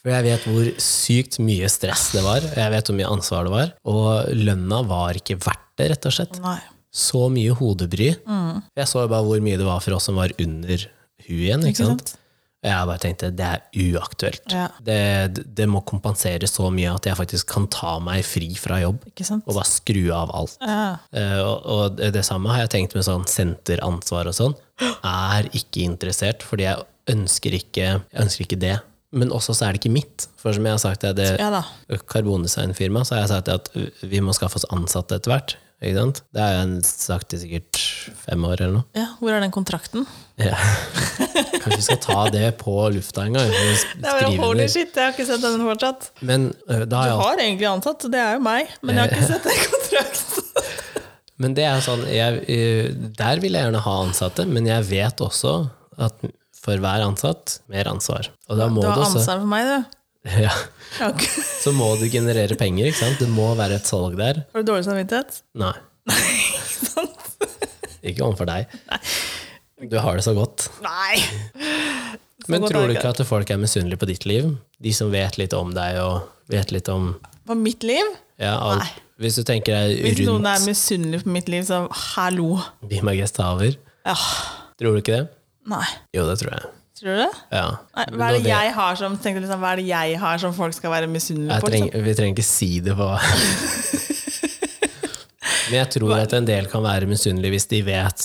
For jeg vet hvor sykt mye stress det var, jeg vet hvor mye ansvar det var, og lønna var ikke verdt det, rett og slett. Nei. Så mye hodebry. Mm. Jeg så jo bare hvor mye det var for oss som var under huet igjen, ikke, Ikke sant? sant? Jeg bare tenkte det er uaktuelt. Ja. Det, det må kompensere så mye at jeg faktisk kan ta meg fri fra jobb Ikke sant? og bare skru av alt. Ja. Uh, og, og det samme har jeg tenkt med sånn senteransvar og sånn. Er ikke interessert, fordi jeg ønsker ikke, jeg ønsker ikke det. Men også så er det ikke mitt. For som jeg har sagt til det ja karbondesignfirmaet, så har jeg sagt at vi må skaffe oss ansatte etter hvert. Ikke sant? Det har jeg sagt i sikkert fem år eller noe. Ja, hvor er den kontrakten? Ja. Kanskje vi skal ta det på lufta en gang. Det skrive holy shit, jeg har ikke sett den fortsatt. Men da Du har jeg egentlig ansatt, det er jo meg, men jeg har ikke sett den kontrakten. Men det er sånn, jeg, eh, der vil jeg gjerne ha ansatte, men jeg vet også at for hver ansatt, mer ansvar. Og da må Du har ansvar for meg, du. ja, Så må du generere penger, ikke sant? Det må være et salg der. Har du dårlig samvittighet? Nei, Sant? ikke overfor deg. Du har det så godt. Nei! Men godt tror du ikke at folk er misunnelige på ditt liv? De som vet litt om deg, og vet litt om På mitt liv? ja, alt. Nei. Hvis du tenker deg Hvis noen er misunnelige på mitt liv, så hallo. de gestaver. Ja. tror du ikke det? Nei. Jo, det tror jeg. Tror du det? Ja. Nei, hva er det jeg har som tenkte liksom, hva er det jeg har som folk skal være misunnelige på? treng, liksom? vi trenger ikke si det på Men jeg tror at en del kan være misunnelige hvis de vet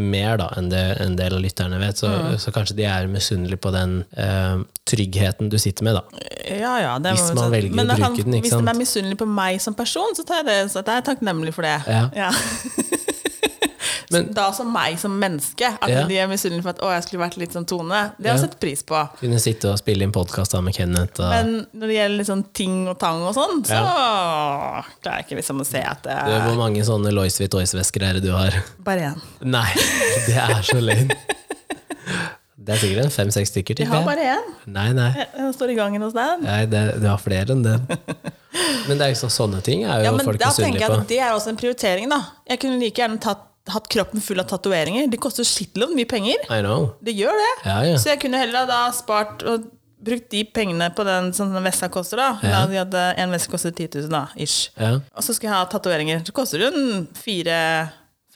mer da, enn det en del av lytterne vet. Så, Mm. så kanskje de er misunnelige på den uh, tryggheten du sitter med. da. Ja, ja, det Hvis man velger å bruke kan- den, Hvis de er misunnelige på meg som person, så tar jeg det, så jeg er takknemlig for det. Ja. Men- da som meg som menneske, at Ja. de er misunnelige for at å, jeg skulle vært litt som Tone, det har jeg Ja. sett pris på. Kunne sitte og spille inn podkast med Kenneth. Og, Men når det gjelder liksom ting og tang og sånn, så klarer jeg ikke liksom å se at det Du, er hvor mange sånne Lois Vuittois-vesker er det du har? bare én. Nei, det er så løgn. Det er sikkert en fem-seks stykker. Jeg har bare én. Nei, nei. Den står i gangen hos deg. nei det, du har flere enn den. Men det er liksom sånne ting er jo Ja, men folk jeg på. det er også en prioritering, da. Jeg kunne like gjerne tatt, hatt kroppen full av tatoveringer. Det koster shitload mye penger. I know. Det gjør det. Ja, ja. Så jeg kunne heller da spart og brukt de pengene på den som den veska koster, da. Ja. da hadde, en veske koster 10 000, da, ish. Og så skal jeg ha tatoveringer. Så koster det en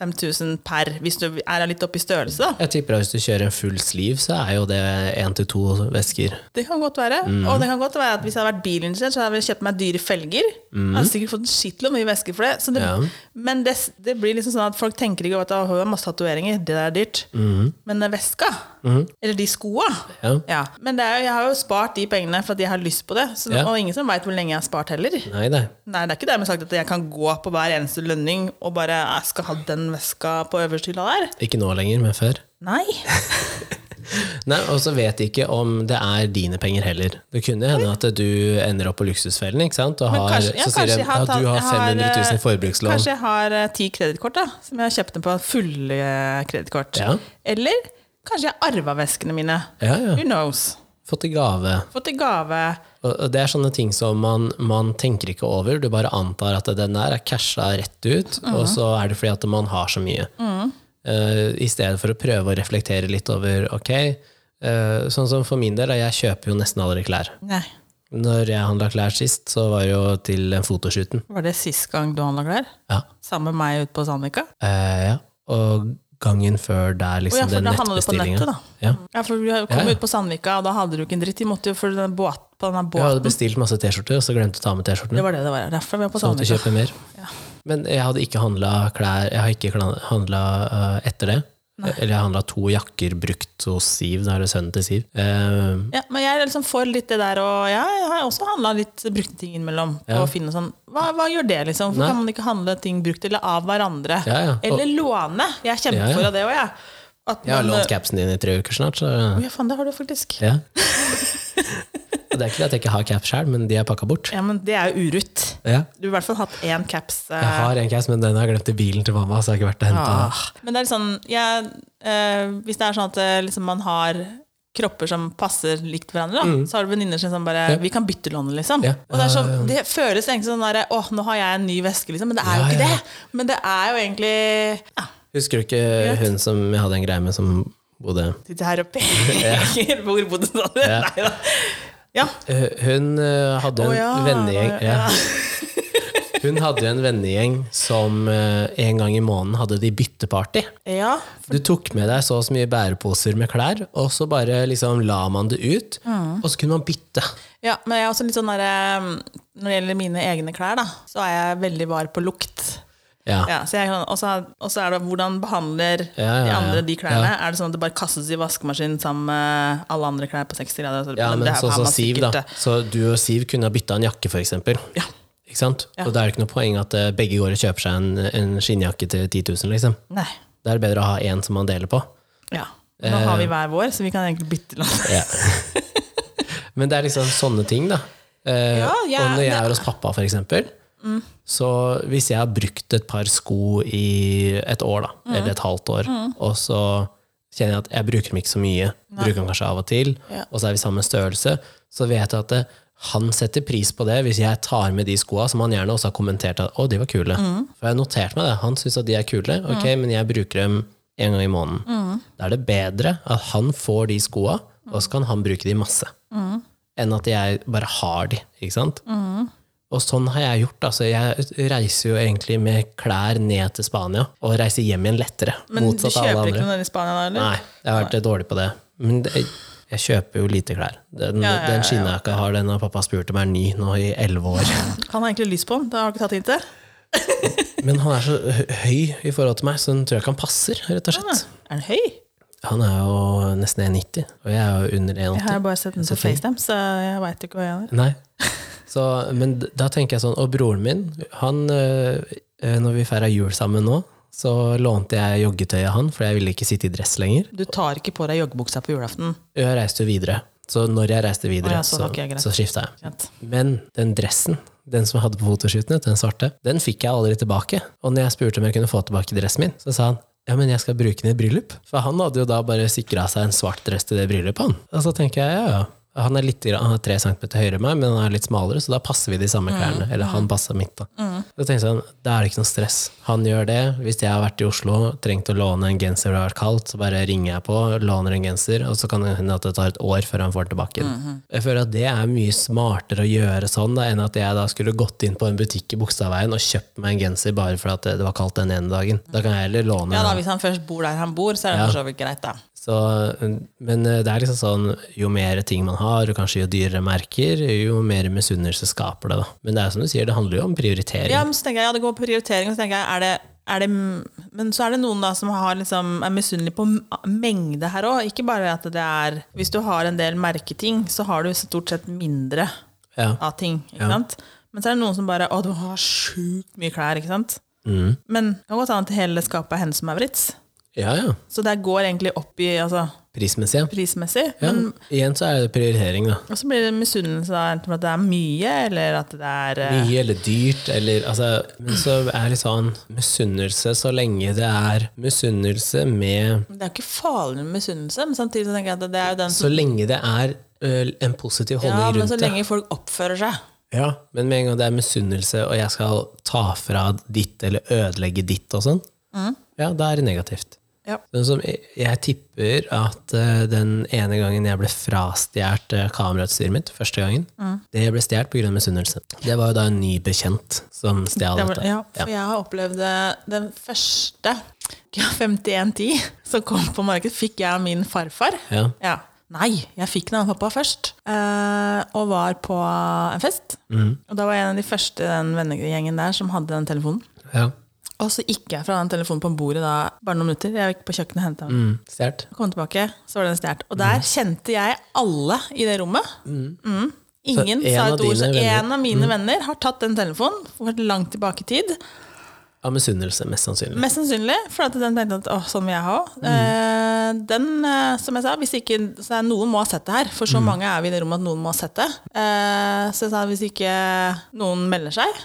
4000-5000 per, hvis du er litt oppe i størrelse, da. Jeg tipper at hvis du kjører en full sleeve, så er jo det én til to vesker. Det kan godt være. Mm. Og det kan godt være at hvis jeg hadde vært bilinteressert, så hadde jeg kjøpt meg dyre felger. Jeg hadde sikkert fått en mye vesker for det. Det Mm. Ja. Men det, det blir liksom sånn at folk tenker ikke over at «Å, hun har masse tatoveringer, det der er dyrt. Men den veska, eller de skoa Mm. Ja. ja. Men det er, jeg har jo spart de pengene for at jeg har lyst på det. Så. Og ingen som veit hvor lenge jeg har spart heller. Nei, nei. Nei, det er ikke dermed sagt at jeg kan gå på hver eneste lønning og bare jeg skal ha den veska på øverste hylla der. Ikke nå lenger, men før. Nei. Nei, Og så vet de ikke om det er dine penger heller. Det kunne hende at du ender opp på luksusfellen, ikke sant? Og har, kanskje- ja, så sier de jeg har at tatt- du har 500 000 i forbrukslån. Kanskje jeg har eh, ti kredittkort som jeg har kjøpt dem på fulle eh, kredittkort. Ja. Eller kanskje jeg arva veskene mine. Ja, ja. Who knows? Fått i gave. Fått i gave. Og det er sånne ting som man, man tenker ikke over. Du bare antar at den der er casha rett ut, og så er det fordi at man har så mye. Eh, I stedet for å prøve å reflektere litt over ok, uh, sånn som for min del, jeg kjøper jo nesten aldri klær. Nei. Når jeg handla klær sist, så var det jo til fotoshooten. Var det sist gang du handla klær? Ja. Sammen med meg ute på Sandvika? Uh, ja. Og gangen før der, liksom, oh, ja, for den nettbestillinga. Ja. Ja, for vi kom Ja, ut på Sandvika, og da hadde du ikke en dritt. De måtte jo følge den båt, på denne Jeg hadde bestilt masse T-skjorter, og så glemte å ta med T-skjortene. Det var det det var. Derfor var på Sandvika. Så måtte jeg kjøpe mer. Ja. Men jeg hadde ikke handla klær Jeg har ikke handla etter det. Eller jeg handla to jakker brukt hos Siv, da er det sønnen til Siv. Eh, Ja, men jeg er liksom for litt det der, og jeg har også handla litt brukte ting innimellom. Ja. Og finne sånn, hva, hva gjør det, liksom? Hvorfor kan man ikke handle ting brukt eller av hverandre? Ja, ja. Og- Eller låne. Jeg er kjempefor av det òg, jeg. At jeg har man- lånt capsen din i tre uker snart, så Å, Ja, faen, det har du faktisk. ja. Og det er ikke det at jeg ikke har caps sjøl, men de er pakka bort. Ja, men det er jo urutt. Ja. Du har i hvert fall hatt én caps. eh, Jeg har en caps, men den har jeg glemt i bilen til mamma, så jeg har ikke vært og hente. Ah. Men det er sånn ja, eh, Hvis det er sånn at eh, liksom, man har kropper som passer likt hverandre, da, så har du venninner som sånn bare Mm. Ja. Vi kan bytte lån, liksom. Ja. Og det, er så, Ja, ja, ja. det føles egentlig sånn der, Å, nå har jeg en ny veske, liksom. Men det er jo ikke ja. det. Men det er jo egentlig ja, Husker du ikke hun som jeg hadde en greie med, som bodde Sitter her oppe. Hvor bodde du? Nei da. Ja. Eh, Hun eh, hadde en oh, ja. vennegjeng ja. Hun hadde en vennegjeng som eh, en gang i måneden hadde de bytteparty. ja. Du tok med deg så og så mye bæreposer med klær, og så bare liksom la man det ut, Mm. og så kunne man bytte. Ja, men jeg er også litt sånn der, Når det gjelder mine egne klær, da, så er jeg veldig var på lukt. Ja. Ja, så og så er det hvordan behandler Ja, de andre de klærne. Er det sånn at det bare kastes i vaskemaskinen sammen med alle andre klær på 60 grader? Så- Ja, men det sånn som man Siv, sikkert, da. eh, Så du og Siv kunne ha bytta en jakke, for eksempel. Ja. Ikke sant? Ja. Og da er det ikke noe poeng at eh, begge går og kjøper seg en, en skinnjakke til 10 000, liksom. Nei. Da er det bedre å ha én som man deler på. Ja. Nå Eh. har vi hver vår, så vi kan egentlig bytte land. Ja. Men det er liksom sånne ting, da. Eh, og når jeg er hos pappa, for eksempel, så hvis jeg har brukt et par sko i et år, da, eller et halvt år, og så kjenner jeg at jeg bruker dem ikke så mye, bruker dem kanskje av og til, Ja. og så er vi samme størrelse, så vet jeg at det, han setter pris på det hvis jeg tar med de skoa, som han gjerne også har kommentert at å, de var kule. For jeg har notert meg det. Han syns at de er kule, ok, men jeg bruker dem en gang i måneden. Da er det bedre at han får de skoa, og så kan han bruke de masse. Enn at jeg bare har de, ikke sant? Og sånn har jeg gjort. Altså, jeg reiser jo egentlig med klær ned til Spania, og reiser hjem igjen lettere. Men du kjøper ikke noe i Spania da, eller? Nei, jeg har vært dårlig på det. Men det, jeg kjøper jo lite klær. Den, Ja, ja, ja, den ja. skinnjakka har, den og pappa spurt om er ny nå i elleve år. Han har egentlig lyst på den, det har du ikke tatt hintet? Men han er så høy i forhold til meg, så den tror jeg ikke han passer, rett og slett. Er han høy? Han er jo nesten 1,90, og jeg er jo under 1,80. Jeg har bare sett den på FaceTime, så jeg veit ikke hva jeg er. Nei. Så, men da tenker jeg sånn Og broren min, han øh, øh, Når vi feira jul sammen nå, så lånte jeg joggetøyet han, for jeg ville ikke sitte i dress lenger. Du tar ikke på deg joggebuksa på julaften? Jeg reiste jo videre. Så når jeg reiste videre, ja, så, så, så skifta jeg. Men den dressen, den som jeg hadde på fotoshootene, den svarte, den fikk jeg aldri tilbake. Og når jeg spurte om jeg kunne få tilbake dressen min, så sa han ja, men jeg skal bruke den i bryllup. For han hadde jo da bare sikra seg en svart dress til det bryllupet, han. Og så tenker jeg ja, ja. Han er, litt, han er tre centimeter høyere enn meg, men han er litt smalere, så da passer vi de samme klærne. Eller han passer mitt, da. Da tenkte jeg sånn, da er det ikke noe stress. Han gjør det. Hvis jeg har vært i Oslo, trengt å låne en genser det har vært kaldt, så bare ringer jeg på, låner en genser, og så kan det hende at det tar et år før han får den tilbake. Mm. Jeg føler at det er mye smartere å gjøre sånn da, enn at jeg da skulle gått inn på en butikk i Bogstadveien og kjøpt meg en genser bare for at det var kaldt den ene dagen. Da kan jeg heller låne Ja da, Hvis han først bor der han bor, så er det for så vidt greit, da. Så, men eh, det er liksom sånn, jo mer ting man har, og kanskje jo dyrere merker, jo mer misunnelse skaper det. Da. Men det er som du sier, det handler jo om prioritering. Ja, men så tenker jeg, ja, det går på prioritering, og så tenker jeg, er det, er det Men så er det noen da som har liksom, er misunnelige på mengde her òg. Ikke bare at det er Hvis du har en del merketing, så har du stort sett mindre Ja. av ting. ikke Ja. sant? Men så er det noen som bare Å, du har sjukt mye klær, ikke sant? Mm. Men det kan godt hende at hele skapet er hennes Maurits. Ja, ja. Så det går egentlig opp i altså, Prismessig. Prismessig. Ja. Men, Igjen så er det prioritering, da. og så blir det misunnelse enten at det er mye, eller at det er eh, Mye eller dyrt, eller altså Men så er det sånn misunnelse så lenge det er misunnelse med Det er jo ikke farlig med misunnelse, men samtidig så tenker jeg at det er jo den som Så lenge det er ø, en positiv holdning rundt Ja, men så så det. lenge folk oppfører seg. Ja, men med en gang det er misunnelse, og jeg skal ta fra ditt eller ødelegge ditt og sånn, ja, da er det negativt. Ja. Som jeg, tipper at eh, den ene gangen jeg ble frastjålet uh, kamerautstyret mitt, første gangen, det ble stjålet pga. misunnelse. Det var jo da en ny bekjent som stjal Det var, ja, for jeg har opplevd den første ja, 5110 som kom på markedet, fikk jeg av min farfar. Ja. Ja. Nei, jeg fikk den av pappa først. Eh, og var på en fest. Mm. Og da var jeg en av de første i den vennegjengen der som hadde den telefonen. Ja. Og så gikk jeg fra den telefonen på bordet da, bare noen minutter. Jeg gikk på kjøkkenet og henta den. Mm, Stjert. Kom tilbake, så var den stjålet. Og der kjente jeg alle i det rommet. Mm. Ingen sa et ord. Så en av mine venner har tatt den telefonen for langt tilbake i tid. Av misunnelse, mest sannsynlig. Mest sannsynlig, for at den tenkte at åh, sånn vil jeg ha. Eh, den, eh, som jeg sa, hvis ikke så er Noen må ha sett det her, for så mange er vi i det rommet at noen må ha sett det. Eh, så jeg sa hvis ikke noen melder seg,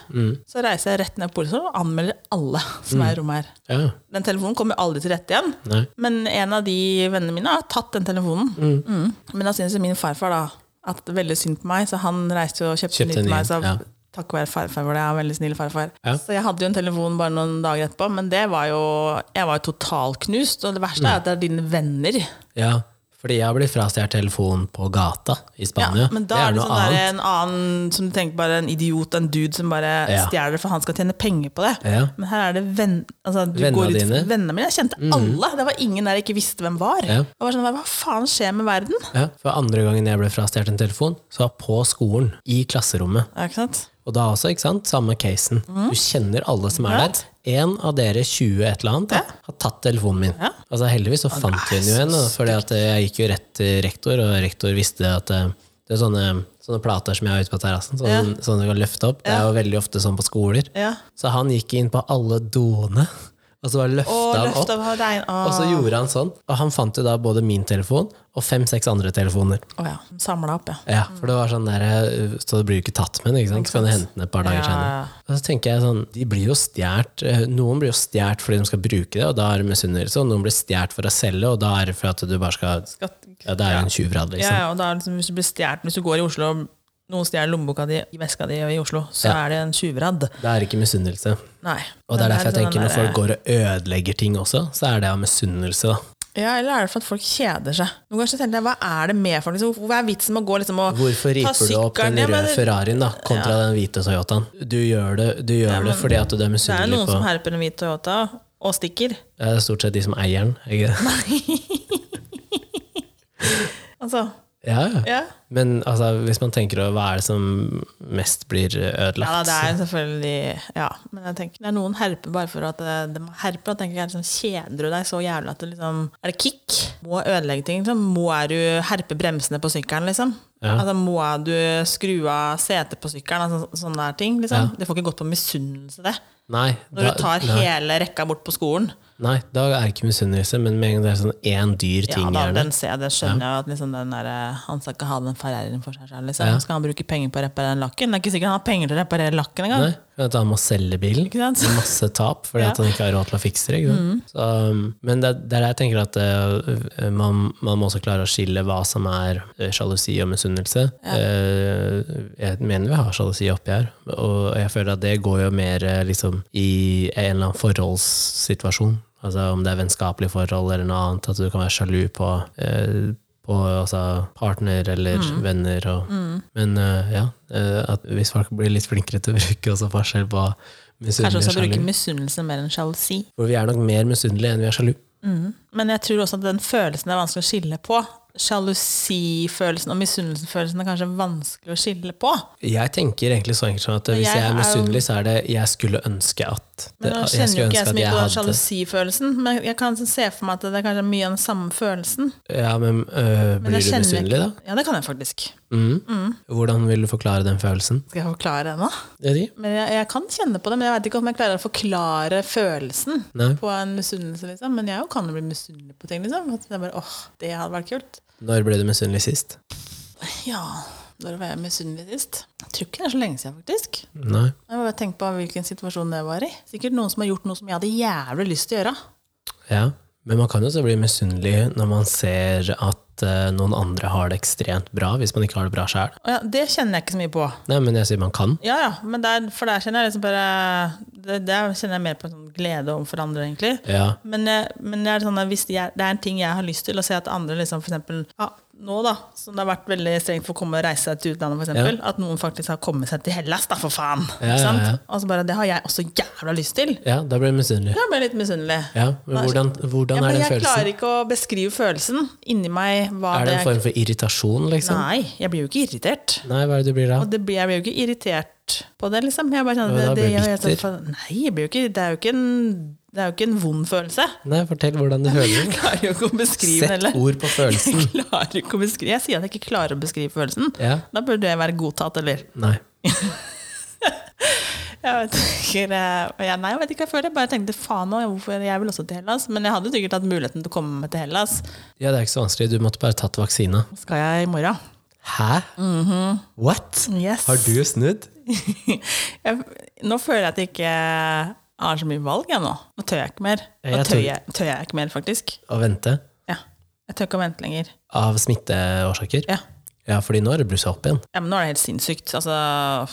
så reiser jeg rett ned på politistasjonen og anmelder alle som er i rommet her. Ja, Den telefonen kommer aldri til rette igjen. nei. Men en av de vennene mine har tatt den telefonen. Mm. Men da synes min farfar da at det er veldig synd på meg, så han reiste og kjøpte, Kjøpte den en til meg. Så ja. Takk være farfar for det, jeg er veldig snill farfar. Ja. Så jeg hadde jo en telefon bare noen dager etterpå, men det var jo, jeg var jo totalknust. Og det verste er at det er dine venner. Ja, fordi jeg har blitt frastjålet telefon på gata i Spania. Ja, men da det er det sånn der, en annen som du tenker bare en idiot, en dude som bare Ja. stjeler for han skal tjene penger på det. Ja. Men her er det venn, altså, du Vennene går ut, dine? Mm. Vennene mine. Jeg kjente alle. Det var ingen der jeg ikke visste hvem var. Ja. Jeg var sånn, Hva faen skjer med verden? Ja, for andre gangen jeg ble frastjålet en telefon, så var på skolen, i klasserommet. Ja, ikke sant? Og da også, ikke sant? Samme casen. Du kjenner alle som er Ja. der. En av dere 20 et eller annet da, har tatt telefonen min. Ja. Altså Heldigvis så fant den jo en, at eh, jeg gikk jo rett til rektor, og rektor visste at eh, det er sånne, sånne plater som jeg har ute på terrassen, sånne, sånne du kan løfte opp. Det er jo veldig ofte sånn på skoler. Ja. Så han gikk inn på alle doene, og så bare løfta han opp. Og så gjorde han sånn. Og han fant jo da både min telefon og fem-seks andre telefoner. Oh, ja. Samla opp, ja. Ja, for det var sånn der, eh, Så det blir jo ikke tatt med, ikke sant? så kan du hente den et par dager Ja, senere. ja. Og så tenker jeg sånn, de blir jo stjert eh, Noen blir jo stjert fordi de skal bruke det, og da er det misunnelse. Og noen blir stjert for å selge, og da er det for at du bare skal skal Ja, det er jo en tjuvrad, Ja, liksom. ja, og da er det liksom, hvis du blir stjålet Hvis du går i Oslo og noen stjeler lommeboka di i veska di i Oslo, så Ja. er det en tjuvradd. Det er ikke misunnelse. Nei. Og det er derfor jeg sånn tenker når folk går og ødelegger ting også, så er det av misunnelse. Ja, eller er det for at folk kjeder seg? Noen ganger tenker jeg, Hva er det med folk? Liksom? Hva er vitsen med å gå liksom og Hvorfor riper du opp den røde Ja, men Ferrarien da, kontra den hvite Toyotaen? Du gjør det, du gjør det fordi at du er misunnelig på Det er noen på som herper en hvit Toyota og stikker. Det er stort sett de som eier den. Ikke? det? Altså, Ja, ja. ja. Men altså, hvis man tenker over hva er det som mest blir Ja, ødelagt det er selvfølgelig Ja, men jeg tenker det er noen herper bare for at de herper. Jeg tenker jeg liksom, Kjeder du deg så jævlig at det liksom Er det kick? Må ødelegge ting? Liksom? Må du herpe bremsene på sykkelen, liksom? Ja. Altså, må du skru av setet på sykkelen? Altså, sånne der ting. Liksom? Det får ikke gått på misunnelse, det. Nei, Når da, du tar nei, hele rekka bort på skolen. Nei, da er det ikke misunnelse, men med en gang det er sånn én dyr Ja, ting da, gjerne. den ser jeg, det skjønner jeg jo at liksom den der, eh, han skal ikke ha den Ferrarien for seg selv. Liksom. Ja. Skal han bruke penger på å reparere den lakken? Det er ikke sikkert han har penger til å reparere lakken engang. Nei, at han må selge bilen. Med masse tap fordi Ja. han ikke har råd til å fikse det. Sant? Så, um, men det, det er der jeg tenker at uh, man, man må også klare å skille hva som er eh, sjalusi og misunnelse. Uh, jeg mener vi har sjalusi oppi her, og jeg føler at det går jo mer liksom, i en eller annen forholdssituasjon. Altså om det er vennskapelig forhold eller noe annet, at du kan være sjalu på eh, på altså, partner eller Mm. venner. Og, Men uh, ja, eh, at hvis folk blir litt flinkere til å bruke også forskjell på Kanskje sjalu. Kanskje også bruke misunnelse mer enn sjalusi. For vi er nok mer misunnelige enn vi er sjalu. Men jeg tror også at den følelsen er vanskelig å skille på. Sjalusifølelsen og misunnelsesfølelsen er kanskje vanskelig å skille på. Jeg tenker egentlig så enkelt som at hvis jeg jeg er misunnelig, så er det jeg skulle ønske at Men nå kjenner jo ikke jeg så mye på sjalusifølelsen, men jeg kan se for meg at det er kanskje mye av den samme følelsen. Ja, men øh, blir men du misunnelig, da? Ja, det kan jeg faktisk. Mm. Hvordan vil du forklare den følelsen? Skal jeg forklare den, da? Det er de? Men jeg, jeg kan kjenne på det, men jeg vet ikke om jeg klarer å forklare følelsen Nei. på en misunnelse. Liksom. Men jeg kan jo bli misunnelig på ting. Liksom. At jeg bare, åh, det hadde vært kult. Når ble du misunnelig sist? Ja, når var jeg misunnelig sist? Jeg tror ikke det er så lenge siden, faktisk. Nei. Jeg må bare tenke på hvilken situasjon det var i. Sikkert noen som har gjort noe som jeg hadde jævlig lyst til å gjøre. Ja. Men man kan jo også bli misunnelig når man ser at øh, noen andre har det ekstremt bra, hvis man ikke har det bra sjøl. Ja, det kjenner jeg ikke så mye på. Nei, men jeg sier man kan. Ja, ja, men der, for der kjenner jeg liksom bare det, Der kjenner jeg mer på en sånn glede overfor andre, egentlig. Ja. Men, men det, er sånn at hvis jeg, det er en ting jeg har lyst til, å se at andre liksom for eksempel, ja, nå da, som det har vært veldig strengt for å komme og reise seg til utlandet, for eksempel, at noen faktisk har kommet seg til Hellas, da, for faen! Ja, ja, sant? ja. Og så bare, det har jeg også jævla lyst til. ja, da blir du misunnelig. Jeg ble litt misunnelig. Ja, men hvordan, hvordan Ja, er den jeg klarer ikke å beskrive følelsen inni meg. Er det en form for irritasjon, liksom? Nei, jeg blir jo ikke irritert. Nei, hva er det du blir da? Og det blir, jeg blir jo ikke irritert irritert på det, liksom. Jeg bare kjenner Ja, det, det, det, jeg- bitter. Nei, jeg blir jo ikke, det er jo ikke en det er jo ikke en vond følelse. Nei, fortell hvordan du føler Jeg det. klarer jo ikke å beskrive den Sett heller. ord på følelsen. Jeg klarer ikke å beskrive Jeg sier at jeg ikke klarer å beskrive følelsen. Ja. Da burde jeg være godtatt, eller? Nei. Jeg vet ikke, jeg, nei, jeg vet ikke hva jeg føler. Jeg bare tenkte faen nå, hvorfor jeg vil også til Hellas. Men jeg hadde sikkert hatt muligheten til å komme meg til Hellas. Ja, det er ikke så vanskelig. Du måtte bare tatt vaksina. Skal jeg i morgen? Hæ? What? Yes. Har du snudd? Jeg, nå føler jeg at jeg ikke har så mye valg jeg nå. Nå tør jeg ikke mer. Nå tør jeg, tør jeg ikke mer, faktisk. Å vente? Ja. Jeg tør ikke å vente lenger. Av smitteårsaker? Ja. Ja, fordi nå har det blussa opp igjen. ja, men nå er det helt sinnssykt. Altså,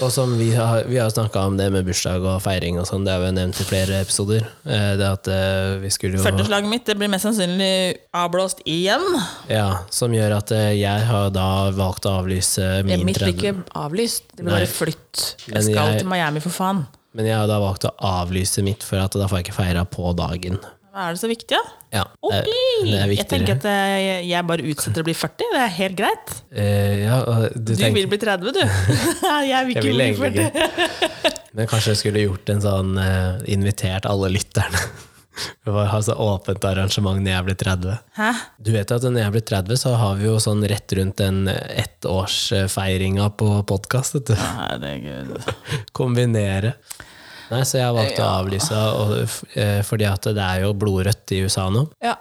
Og som vi har, vi har snakka om det med bursdag og feiring og sånn, det har vi nevnt i flere episoder. Eh, Det at eh, vi skulle jo 40-slaget mitt det blir mest sannsynlig avblåst igjen. Ja, som gjør at eh, jeg har da valgt å avlyse min Mitt blir 30 ikke avlyst. Det blir bare flytt. Jeg skal jeg- til Miami, for faen. Men jeg har da valgt å avlyse mitt, for at da får jeg ikke feira på dagen. Er det så viktig, da? Ja, det, Ok. det er Jeg tenker at eh, jeg bare utsetter å bli 40. Det er helt greit. Eh, ja, du Du tenker, vil bli 30, du. jeg vil jeg vil bli egentlig 40. ikke. Men kanskje jeg skulle gjort en sånn uh, Invitert alle lytterne. Det var ha så åpent arrangement når jeg blir 30. Hæ? Du vet at når jeg blir 30, så har vi jo sånn rett rundt den ettårsfeiringa på podkast. Herregud. Kombinere. Nei, så jeg har valgt å avlyse, og, eh, fordi at det er jo blodrødt i USA nå. Ja.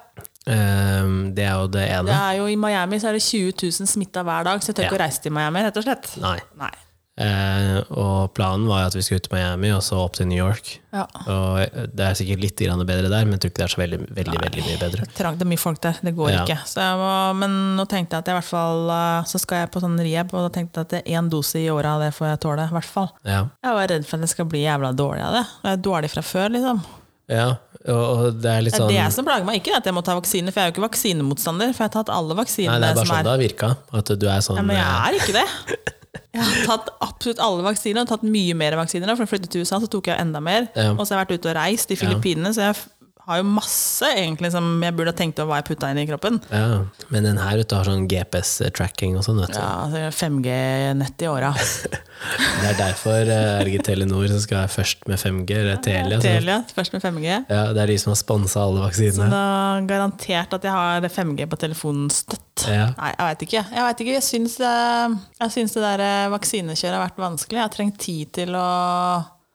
Eh, Det er jo det ene. Det er jo I Miami så er det 20 000 smitta hver dag, så jeg tør ikke å reise til Miami. rett og slett. Nei. Nei. Eh, og planen var at vi skulle ut til Miami, og så opp til New York. Ja. Og det er sikkert litt bedre der, men jeg tror ikke det er så veldig, veldig, veldig mye bedre. Trang, det er mye folk der. Det går Ja. ikke. Så jeg må, men nå tenkte jeg at jeg i hvert fall eh, Så skal jeg på sånn rehab, og da tenkte jeg at én dose i året av det får jeg tåle. i hvert fall. Ja. Jeg var redd for at jeg skal bli jævla dårlig av det. Jeg er dårlig fra før, liksom. ja, og, det er litt Det er sånn det som plager meg. Ikke at jeg må ta vaksine, for jeg er jo ikke vaksinemotstander. For jeg har tatt alle Nei, det er bare sånn er det har virka. At du er sånn Ja, men jeg eh, er ikke det. Jeg har tatt absolutt alle vaksiner, og tatt mye mer vaksiner. For jeg flyttet til USA, så tok jeg enda mer. Ja. Og så har jeg vært ute og reist i Filippinene, så jeg har jo masse egentlig som jeg burde ha tenkt over hva jeg putta inn i kroppen. ja. Men den her ute har sånn GPS-tracking og sånn, vet du. Ja, altså 5G-nett i åra. Det er derfor eh, er det ikke Telenor som skal være først med 5G, eller Telia. Telia, først med 5G. Ja, det er de som har sponsa alle vaksinene. Så da garantert at jeg har 5G på telefonen støtt. Ja. Nei, jeg veit ikke. Jeg vet ikke, jeg syns, jeg syns det der eh, vaksinekjøret har vært vanskelig. Jeg har trengt tid til å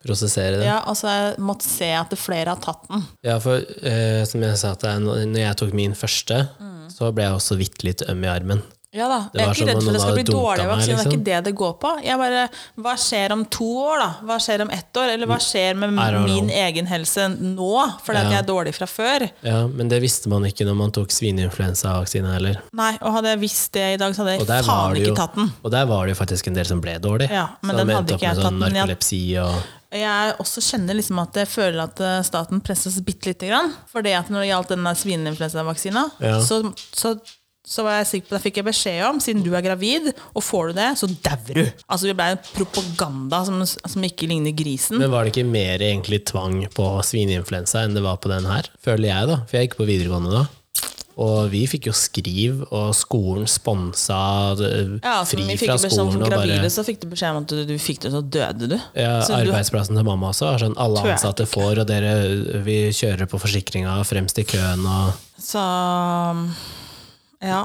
Prosessere det. Ja, og så har jeg måtte se at flere har tatt den. Ja, for eh, som jeg sa til deg, når jeg tok min første, Mm. så ble jeg også vidt litt øm i armen. Ja da, Jeg er ikke redd om for det skal bli dårlig vaksine, liksom. Det er liksom. ikke det det går på. Jeg bare, Hva skjer om to år, da? Hva skjer om ett år? Eller hva skjer med min egen helse nå? Fordi Ja. jeg er dårlig fra før. Ja, Men det visste man ikke når man tok svineinfluensavaksine heller. Nei, Og hadde jeg visst det i dag, så hadde jeg faen ikke tatt den. og der var det jo faktisk en del som ble dårlig. Ja, men så den hadde ikke jeg sånn tatt, den narkolepsi og Jeg også kjenner liksom at jeg føler at eh, staten presses bitte lite grann. For det at når det gjaldt den der svineinfluensavaksina, Ja. så, så, så var jeg sikker på Da fikk jeg beskjed om, siden du er gravid, og får du det, så dauer du. Altså Det ble en propaganda som, som ikke ligner grisen. Men var det ikke mer egentlig tvang på svineinfluensa enn det var på den her? Føler jeg, da. For jeg gikk på videregående da. Og vi fikk jo skriv, og skolen sponsa eh, Ja, fri vi fikk fra skolen. Og gravide, bare, så fikk du beskjed om at du, du fikk det, så døde du. ja, så du arbeidsplassen til mamma også sånn alle ansatte får, og dere, vi kjører på forsikringa fremst i køen og så ja.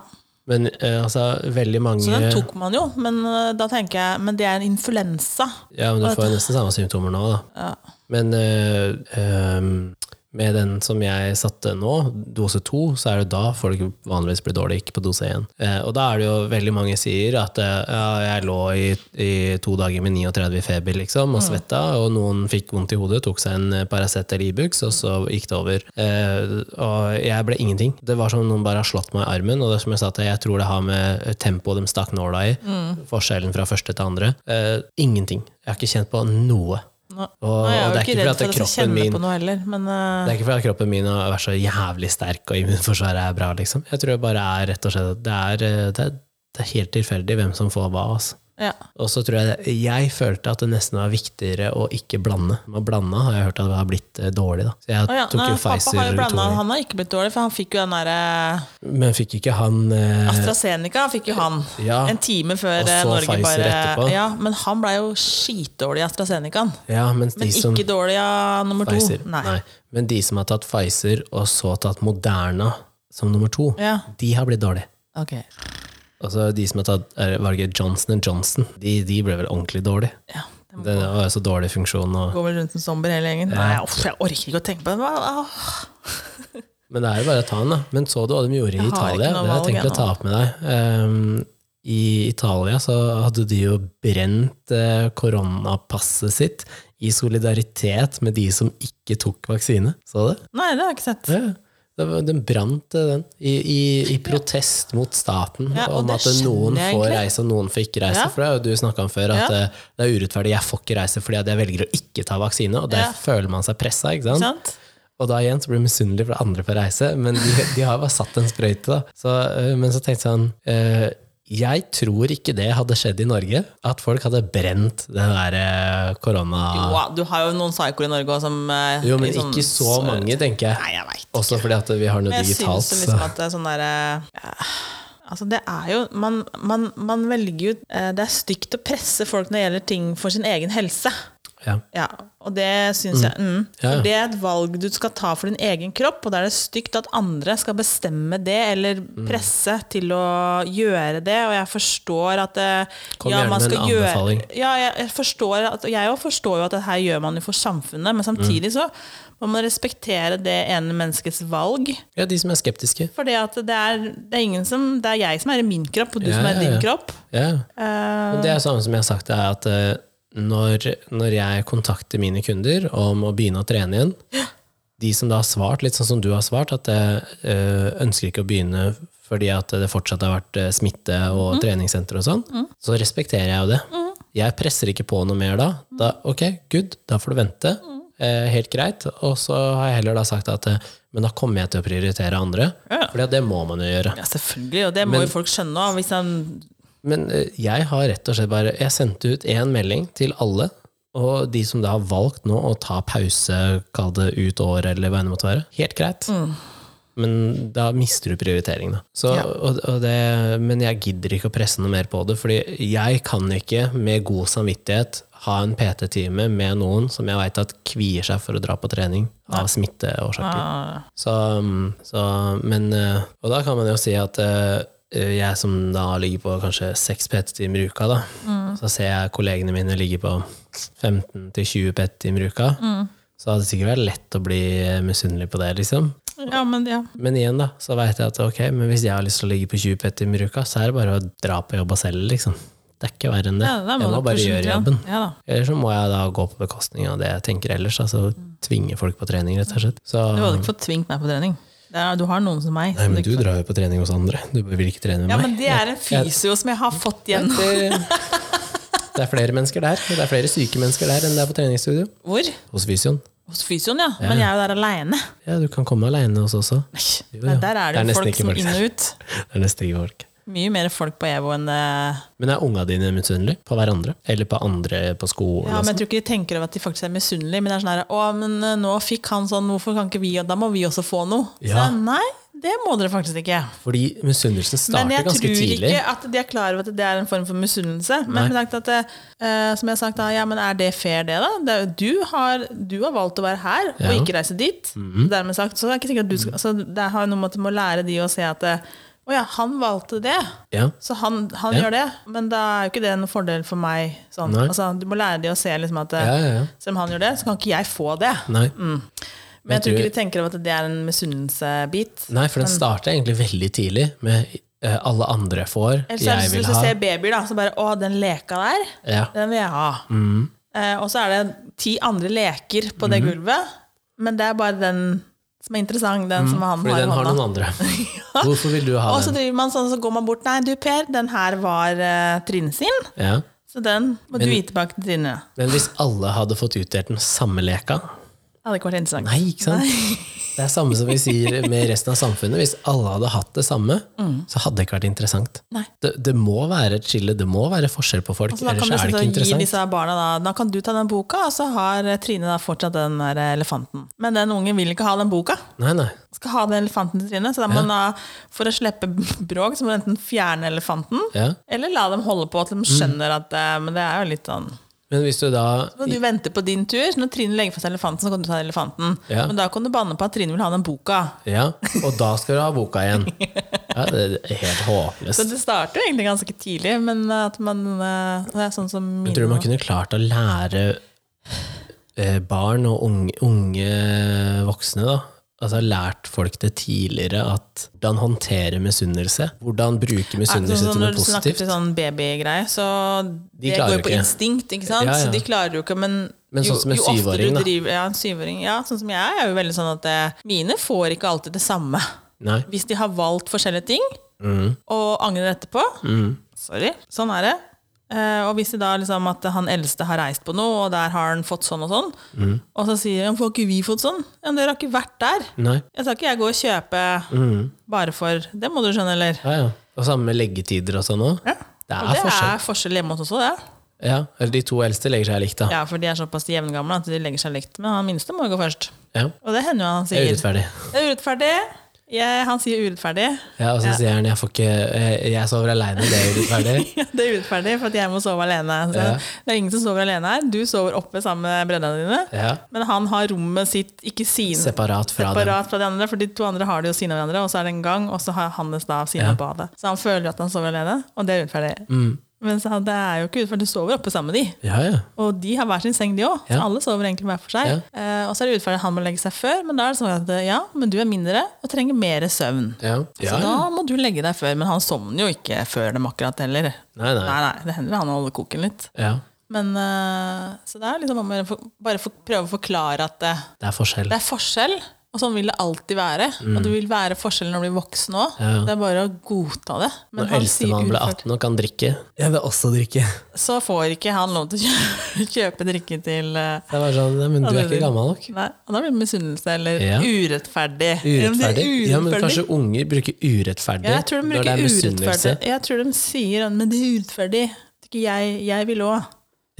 Men eh, altså, veldig mange Så den tok man jo, men eh, da tenker jeg Men det er en influensa. Ja, men du får jo nesten samme symptomer nå, da. Men øh, ehm, med den som jeg satte nå, dose to, så er det da folk vanligvis blir dårlige, ikke på dose én. Eh, og da er det jo veldig mange sier at eh, ja, jeg lå i, i to dager med 39 i feber, liksom, og svetta, og noen fikk vondt i hodet, tok seg en Paracet eller Ibux, og så gikk det over. Eh, og jeg ble ingenting. Det var som om noen bare har slått meg i armen, og det som jeg sa til, jeg tror det har med tempoet de stakk nåla i, forskjellen fra første til andre. Eh, ingenting. Jeg har ikke kjent på noe. Nå, Og, jeg er og jo det er ikke redd for at kroppen min på noe heller, men uh... det er ikke fordi kroppen min har vært så jævlig sterk og immunforsvaret er bra, liksom. Jeg tror det bare er rett og slett at det er, eh, det er, det er helt tilfeldig hvem som får hva. Altså. Ja. Og så tror jeg jeg følte at det nesten var viktigere å ikke blande. Med blanda har jeg hørt at det har blitt eh, dårlig. da. Så jeg oh, ja. tok Nei, jo pappa Pfizer har jo blanda, han har ikke blitt dårlig, for han fikk jo den derre Men fikk ikke han eh, AstraZeneca fikk jo han Ja. en time før eh, Norge Pfizer bare etterpå. Ja, Men han blei jo skitdårlig i AstraZenecaen. Ja, Men som ikke dårlig av nummer to. Nei. Nei. Men de som har tatt Pfizer, og så tatt Moderna som nummer to, de har blitt dårlige. Ok. Altså de som har tatt er, ikke Johnson Johnson? De, de ble vel ordentlig dårlige. Ja. Det Det var så dårlig funksjon. Og, går vel rundt som zombier hele gjengen. Nei, off, jeg orker ikke å tenke på det. Ah. men det er jo bare å ta den, da. Men så du hva de gjorde i Italia? Det har jeg tenkt å ta opp med deg. Um, I Italia så hadde de jo brent uh, koronapasset sitt i solidaritet med de som ikke tok vaksine. Så du det? Nei, det har jeg ikke sett. Ja, den brant eh, den i, i, i protest mot staten Ja, om at noen får reise og noen får ikke reise. Ja. For det har jo du snakka om før, at eh, det er urettferdig. Jeg får ikke reise fordi jeg velger å ikke ta vaksine, og der føler man seg pressa. Ikke sant? Sant? Og da igjen så blir det misunnelig for andre på reise, men de, de har bare satt en sprøyte. da. Så, eh, men så tenkte jeg sånn Jeg tror ikke det hadde skjedd i Norge, at folk hadde brent den der eh, korona... Jo, du har jo noen psykoer i Norge òg som eh, Jo, men sånn- ikke så mange, tenker jeg. Nei, jeg vet ikke. Også fordi at vi har noe Men jeg digitalt. Synes liksom at det er sånn der, ja, Altså, det er jo man, man, man velger jo eh, Det er stygt å presse folk når det gjelder ting for sin egen helse. Ja. Ja, og det syns jeg mm. Ja, ja. Det er et valg du skal ta for din egen kropp, og da er det stygt at andre skal bestemme det, eller Mm. presse til å gjøre det. Og jeg forstår at det, Kom gjerne med en anbefaling. Ja, jeg, forstår at, jeg forstår jo at det her gjør man jo for samfunnet, men samtidig Mm. så må man respektere det ene menneskets valg. ja, de som er skeptiske. For det, det, det, er ingen som, det er jeg som er i min kropp, og du som er i din kropp. Ja. Uh, det er samme som jeg har sagt, det er at eh, når, når jeg kontakter mine kunder om å begynne å trene igjen, de som da har svart, litt sånn som du har svart, at jeg eh, ønsker ikke å begynne fordi at det fortsatt har vært eh, smitte og treningssenter og sånn, så respekterer jeg jo det. Jeg presser ikke på noe mer da. da ok, good, da får du vente. Eh, helt greit. Og så har jeg heller da sagt at eh, men da kommer jeg til å prioritere andre, Ja. for det må man jo gjøre. ja, selvfølgelig, og det må Men- jo folk skjønne. Hvis han Men eh, jeg har rett og slett bare Jeg sendte ut én melding til alle. Og de som da har valgt nå å ta pause, kall det ut året, eller hva det måtte være. Helt greit. Men da mister du prioritering, da. Så, Ja. og, og det, men jeg gidder ikke å presse noe mer på det, fordi jeg kan ikke med god samvittighet ha en PT-time med noen som jeg veit at kvier seg for å dra på trening av smitteårsaker. ah, Så, mm, så, men, eh, og da kan man jo si at eh, jeg som da ligger på kanskje seks PT-timer i uka, da, så ser jeg kollegene mine ligge på 15-20 PT-timer i uka, så hadde det sikkert vært lett å bli misunnelig på det, liksom. Ja, men ja. Men igjen, da, så veit jeg at ok, men hvis jeg har lyst til å ligge på 20 PT-timer i uka, så er det bare å dra på jobba selv, liksom. Det er ikke verre enn det. ja da jeg må bare gjøre jobben. Ja, da. Eller så må jeg da gå på bekostning av det jeg tenker ellers, altså tvinge folk på trening, rett og slett. Så, Du hadde ikke fått tvingt meg på trening. Er, du har noen som meg. Nei, men du drar jo på trening hos andre. Du vil ikke trene med ja, men det er en fysio som jeg har fått igjen. Det, er flere mennesker der. Det er flere syke mennesker der enn det er på treningsstudio. Hvor? Hos fysioen. Hos fysioen, ja. Men jeg er jo der aleine. Ja, du kan komme aleine hos oss også. Jo, ja. Der er Det er det nesten folk som folk inn og ut. Det er nesten ikke folk. Mye mer folk på EVO enn det Men er unga dine misunnelige på hverandre? Eller på andre på skolen? Ja, men? Jeg tror ikke de tenker over at de faktisk er misunnelige. Men det er sånn her, å, men eh, nå fikk han sånn, hvorfor kan ikke vi, og da må vi også få noe. Så Ja. jeg, nei, det må dere faktisk ikke. Fordi misunnelsen starter ganske tidlig. Men jeg tror ikke at de er klar over at det er en form for misunnelse. Men at, uh, som jeg har sagt, da, ja, men er det fair, det, da? Det, er du, har, du har valgt å være her, Ja. Og ikke reise dit. Dermed sagt, så er det ikke sikkert at du skal, så det har noe med at du må lære de å se at eh, oh ja, han valgte det. Ja. Så han, han Ja. gjør det, men da er jo ikke det noen fordel for meg. Sånn. Altså, du må lære de å se liksom at eh, Ja, selv om han gjør det, så kan ikke jeg få det. Nei. Men Jeg tror ikke de tenker over at det er en misunnelsebit. Nei, for den starter egentlig veldig tidlig med uh, alle andre får, Ellers, er jeg vil hvis du ser babyer, da, så bare Å, den leka der, den vil jeg ha. Mm. Uh, og så er det ti andre leker på det gulvet, men det er bare den som er interessant, den som han Mm. Fordi har den har noen andre. Hvorfor vil du ha Og så den? driver man sånn, så går man bort Nei, du Per, den her var uh, Trine sin, Ja. så den må du gi tilbake til Trine. Men hvis alle hadde fått utdelt den samme leka, Det hadde ikke vært interessant. Nei, ikke sant? Det er samme som vi sier med resten av samfunnet. Hvis alle hadde hatt det samme, så hadde det ikke vært interessant. Mm. Nei. Det, det må være et skille, det må være forskjell på folk, Altså, ellers er det ikke interessant. disse barna da, da kan du ta den boka, og så har Trine da fortsatt den der elefanten. Men den ungen vil ikke ha den boka. Nei, nei. Skal ha den elefanten til Trine. Så da må man da, for å slippe bråk, så må du enten fjerne elefanten, Ja. eller la dem holde på til de skjønner at eh, Men det er jo litt sånn Men hvis du da Så må du vente på din tur. Så når Trine legger fra seg elefanten, så kan du ta elefanten. Ja. Men da kan du banne på at Trine vil ha den boka. Ja, og da skal du ha boka igjen. Ja, det er helt håpløst. Så det starter egentlig ganske tidlig, men at man eh, Det er sånn som Jeg tror man kunne klart å lære eh, barn og unge, unge voksne, da. Altså lært folk det tidligere at hvordan håndtere misunnelse. Hvordan bruke misunnelse sånn, positivt. Når noe du snakker til sånn babygreie, så De det går jo på ikke. instinkt, ikke sant? Ja, ja. Så de klarer jo ikke, men, Men sånn som en syvåring, da. driver, ja, en syvåring, ja, sånn som jeg er jo veldig sånn at det, mine får ikke alltid det samme. Nei. Hvis de har valgt forskjellige ting, Mm. og angrer etterpå, Mm. sorry, sånn er det. Eh, og hvis det da liksom at han eldste har reist på noe, og der har han fått sånn og sånn, Mm. og så sier han, får ikke vi fått sånn? Ja, men dere har ikke vært der. Nei. Jeg skal ikke jeg gå og kjøpe Mm. bare for Det må du skjønne, eller? Ja, ja. Og samme med leggetider og sånn òg. Ja. Det Og er det forskjell. er forskjell hjemme hos oss òg, det. Ja, eller de to eldste legger seg likt, da. Ja, for de er såpass jevngamle at de legger seg likt. Men han minste må jo gå først. Ja. Og det hender jo han sier. Det er urettferdig. Det er urettferdig. Jeg, han sier urettferdig. Ja, og så Ja. sier han jeg, får ikke, jeg, jeg sover aleine, det er urettferdig. Ja, det er urettferdig, for at jeg må sove alene. Så Ja. Det er ingen som sover alene her. Du sover oppe sammen med brødrene dine. Ja. Men han har rommet sitt, ikke sin, Separat fra separat fra de andre, for de to andre har det jo siden av hverandre, og så er det en gang, og så har Hannes da siden av badet. Så han føler at han sover alene, og det er urettferdig. Mm. Men så, det er jo ikke urettferdig, du sover oppe sammen med de. Ja, ja. Og de har hver sin seng, de òg. Så Ja. alle sover egentlig hver for seg. Ja. Eh, og så er det urettferdig at han må legge seg før, men da er det sånn at ja, men du er mindre og trenger mer søvn. ja. Så da må du legge deg før. Men han sovner jo ikke før dem akkurat heller. Nei, nei. Nei, nei, det hender han holder koken litt. Ja. Men, eh, så det er liksom bare, for- bare for, prøve å forklare at det, Det er forskjell. det er forskjell. Og sånn vil det alltid være. Og det vil være forskjell når du blir voksen òg. Mm. Ja. Det er bare å godta det. Men Når eldstemann ble 18 og kan drikke Jeg vil også drikke. så får ikke han lov til å kjøpe, kjøpe drikke til eh, Det var sånn, men du er ikke gammel nok. Nei, og da blir det misunnelse eller Ja. urettferdig. Urettferdig. Ja, men kanskje unger bruker urettferdig Ja, jeg tror de når det er misunnelse. Jeg tror de sier men det er urettferdig. Er jeg, jeg vil òg.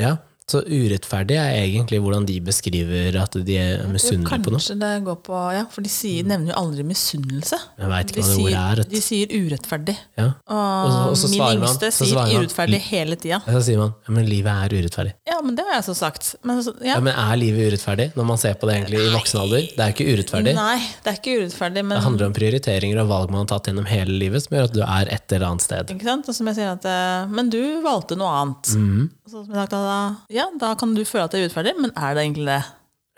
Ja, så urettferdig er egentlig hvordan de beskriver at de er misunnelige på noe. Kanskje det går på Ja, for de sier, nevner jo aldri misunnelse. Jeg veit De ikke hva det sier, er. vet de sier urettferdig. Ja. Og, så- og så min yngste så sier svarer man- urettferdig hele tida. Så sier man ja, men livet er urettferdig. Ja, men det har jeg så sagt. Men, så- ja. Ja, Men er livet urettferdig når man ser på det egentlig i voksen alder? Det er ikke urettferdig. Nei, det er ikke urettferdig, men Det handler om prioriteringer og valg man har tatt gjennom hele livet, som gjør at du er et eller annet sted. Ikke sant? Og som jeg sier at, eh, men du valgte noe annet. Mhm. Så som i dag, da, ja, da kan du føle at det er urettferdig, men er det egentlig det?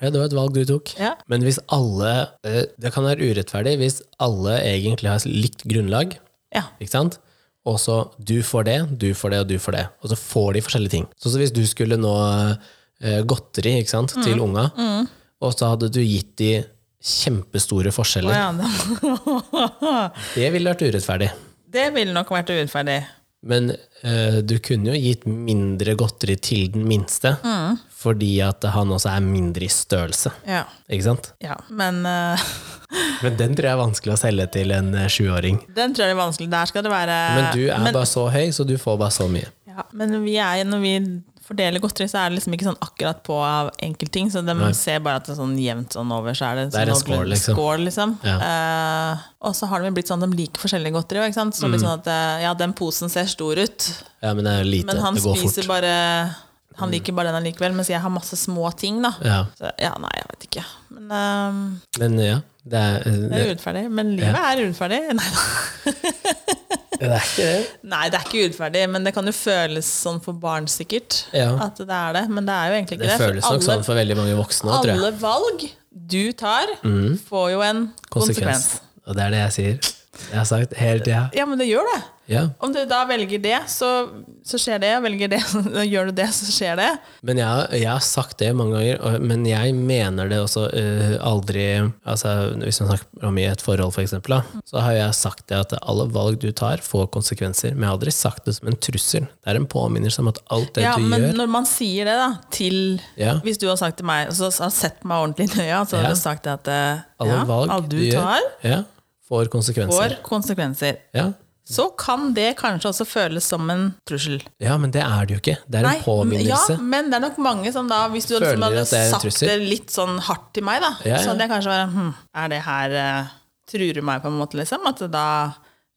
Ja, det var et valg du tok. Ja. Men hvis alle eh, Det kan være urettferdig hvis alle egentlig har likt grunnlag, Ja. ikke sant? Og så du får det, du får det, og du får det. Og så får de forskjellige ting. Så, så hvis du skulle nå eh, godteri ikke sant, Mm. til unga, og så hadde du gitt de kjempestore forskjeller forskjeller, ja, det, det ville vært urettferdig. det ville nok vært urettferdig. Men eh, du kunne jo gitt mindre godteri til den minste, Mm. fordi at han også er mindre i størrelse. Ja. Ikke sant? ja. Men uh... Men den tror jeg er vanskelig å selge til en eh, sjuåring. den tror jeg er vanskelig. Der skal det være Men du er men, bare så høy, så du får bare så mye. ja, men vi er, når vi fordeler godteri, så er det liksom ikke sånn akkurat på av enkeltting. Så de Nei. ser bare at det er sånn jevnt sånn over, så er det, Det er sånn en skål, liksom. skål, liksom. Ja. Uh, og så har de blitt sånn, de liker forskjellige godteri. Sant? Så Mm. sånn at eh, ja, den posen ser stor ut, Ja, men det er lite. men han det går spiser fort. bare Han liker bare den allikevel, mens jeg har masse små ting, da. Ja. Så, ja, nei, jeg vet ikke. Men eh, Men ja, det er, det det, er urettferdig. Men livet er urettferdig. Nei, da. det er ikke det. nei, det er ikke urettferdig, men det kan jo føles sånn for barn, sikkert. Ja. At det er det. Men det er jo egentlig ikke Det det. for føles nok alle- sånn for veldig mange voksne òg, tror jeg. Alle valg du tar, får jo en konsekvens. Konsekvens. Og det er det jeg sier. Jeg har sagt hele tida. Ja, men det gjør det. Ja. Om du da velger det, så, så skjer det. Velger det, så gjør du det, så skjer det. Men jeg, jeg har sagt det mange ganger, men jeg mener det også uh, aldri altså Hvis man snakker om i et forhold, for eksempel, da, så har jeg sagt det at alle valg du tar, får konsekvenser. Men jeg har aldri sagt det som en trussel. Det er en påminnelse om at alt det Ja, du men gjør når man sier det da, til Ja. Hvis du har sagt til meg, så har sett meg ordentlig i øya, så har du sagt det at uh, Alle valg du du gjør, tar, ja, får konsekvenser. får konsekvenser. Ja. Så kan det kanskje også føles som en trussel. ja, men det er det jo ikke. Det er en påminnelse. Ja, men det er nok mange som da, hvis du liksom hadde det sagt trussel. det litt sånn hardt til meg, da, Ja, ja. så hadde jeg kanskje vært hm, Er det her uh, Truer du meg på en måte, liksom? At det da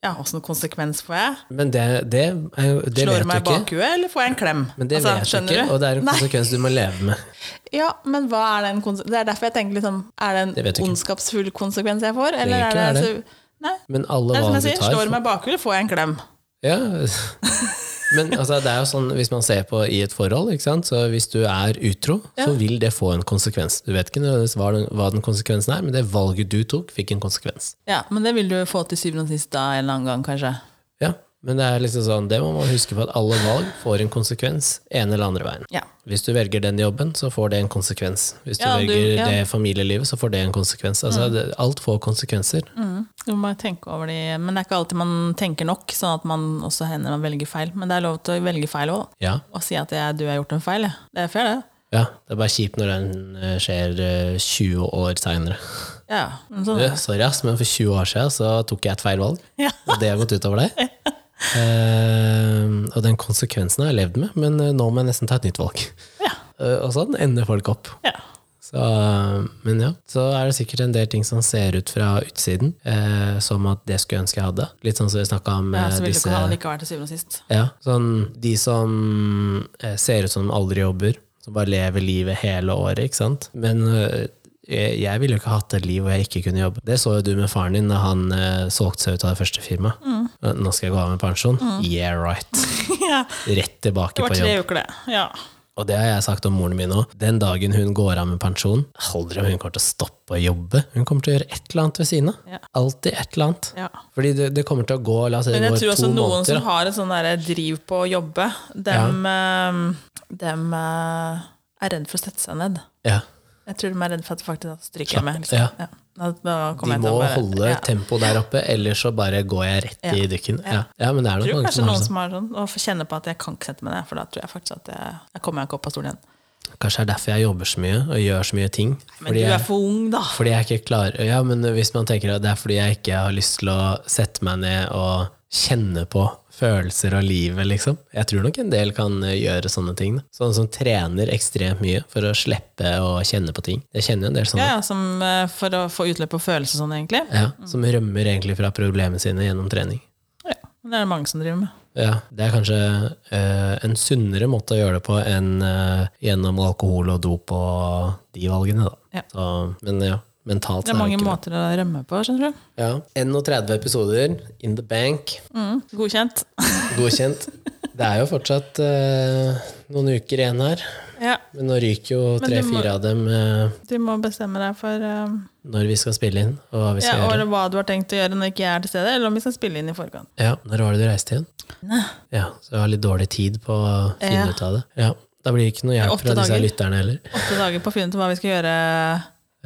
Ja, åssen konsekvens får jeg? Men det, det, er jo, det Slår vet du du meg i bakhuet, eller får jeg en klem? Men det Altså, vet du ikke, og det er en Nei. konsekvens du må leve med. Ja, men hva er den konsekvens Det er derfor jeg tenker liksom Er det Det du en det ondskapsfull konsekvens jeg får, eller det er er det, altså, så, Nei. Men alle som jeg du tar slår meg i får jeg en klem. Ja, men altså, det er jo sånn hvis man ser på i et forhold, så hvis du er utro, så vil det få en konsekvens. Du vet ikke hva den, hva den konsekvensen er, men det valget du tok, fikk en konsekvens. Ja, men det vil du få til syvende og sist da en eller annen gang, kanskje. Ja, men det er liksom sånn, det må man huske på at alle valg får en konsekvens ene eller andre veien. Ja. Hvis du velger den jobben, så får det en konsekvens. Hvis du Ja, du- velger ja. Mm. det familielivet, så får det en konsekvens. Altså, mm. alt får konsekvenser. Du må bare tenke over de, Men det er ikke alltid man tenker nok, sånn at man også hender man velger feil. Men det er lov til å velge feil òg. Ja, Og si at jeg, du har gjort en feil. Det er fair, det. ja, det er bare kjipt når den eh, skjer eh, 20 år senere. Ja, sånn. Sorry, ass, men for 20 år siden så tok jeg et feil valg. Ja. Og det har gått utover deg. Eh, og den konsekvensen har jeg levd med, men eh, nå må jeg nesten ta et nytt valg. Ja. Uh, og sånn ender folk opp. ja. Så, men ja, så er det sikkert en del ting som ser ut fra utsiden, eh, som at det skulle jeg ønske jeg hadde. Litt sånn som vi snakka om ja så vil disse ha likevel til syvende og sist. ja, sånn, De som eh, ser ut som de aldri jobber, som bare lever livet hele året, ikke sant. Men eh, jeg, jeg ville jo ikke hatt et liv hvor jeg ikke kunne jobbe. Det så jo du med faren din da han uh, solgte seg ut av det første firmaet. Mm. Eh, Nå skal jeg gå av med pensjon. Yeah, right. ja. Rett tilbake Det var på tre jobb. uker, det. Ja. Og det har jeg sagt om moren min òg. Den dagen hun går av med pensjon, aldri om hun kommer til å stoppe å jobbe. Hun kommer til å gjøre et eller annet ved siden av. Ja. Alltid et eller annet. ja. Fordi det, det kommer til å gå La oss si Men jeg tror også noen måneder. som har et sånn driv på å jobbe, dem, eh, dem eh, er redd for å sette seg ned. Ja. Jeg tror de er redd for at faktisk stryker jeg med. Liksom. ja. Ja. Da, De må bare- holde ja. tempoet der oppe, ellers så bare går jeg rett i dykken. Ja. ja, men det er nok mange som har sånn. har sånn, og får kjenne på at jeg kan ikke sette meg ned, for da tror jeg faktisk at jeg, jeg kommer ikke opp av stolen igjen. Kanskje det er derfor jeg jobber så mye og gjør så mye ting. Men du er for ung, da. fordi jeg ikke klarer Ja, men hvis man tenker at det er fordi jeg ikke har lyst til å sette meg ned og kjenne på følelser og livet, liksom. Jeg tror nok en del kan eh, gjøre sånne ting. Da. Sånne som trener ekstremt mye for å slippe å kjenne på ting. Jeg kjenner jo en del sånne. Ja, som eh, For å få utløp på følelser sånn, egentlig. Ja, som rømmer egentlig fra problemene sine gjennom trening. Ja, det er det mange som driver med. Ja, Det er kanskje uh, en sunnere måte å gjøre det på enn uh, gjennom alkohol og dop og de valgene. Da. Ja. Så, men ja, mentalt Det er mange måter å rømme på, skjønner du. Ja, 31 episoder, in the bank, Mm, godkjent. godkjent. Det er jo fortsatt uh, noen uker igjen her, Ja, men nå ryker jo tre-fire av dem Uh, du må bestemme deg for uh, når vi skal spille inn, og hva vi ja, gjøre. og hva du har tenkt å gjøre når ikke jeg er til stede, eller om vi skal spille inn i forkant. Ja, Når var det du reiste igjen? Ne. Ja, Så jeg har litt dårlig tid på å finne Ja. ut av det. Ja, Da blir det ikke noe hjelp fra disse dager. lytterne heller. Åtte dager på å finne ut hva vi skal gjøre.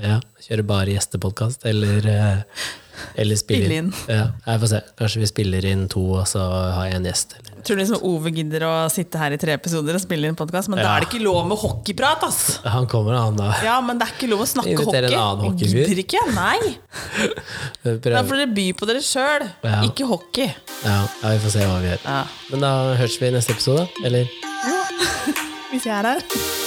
Ja, Kjøre bare gjestepodkast, eller, eh, eller spille inn. Ja, jeg får se. Kanskje vi spiller inn to, og så har jeg en gjest. Eller. Tror du liksom Ove gidder å sitte her i tre episoder og spille inn podkast? Men da er det ikke lov med hockeyprat, ass! Han kommer, han da. Ja, men det er ikke lov å snakke Inviter en hockey. annen hockeyfyr. Gidder ikke, nei! Da får dere by på dere sjøl, Ja. ikke hockey. Ja, ja, vi får se hva vi gjør. Ja. Men da høres vi i neste episode, eller? Hvis jeg er her.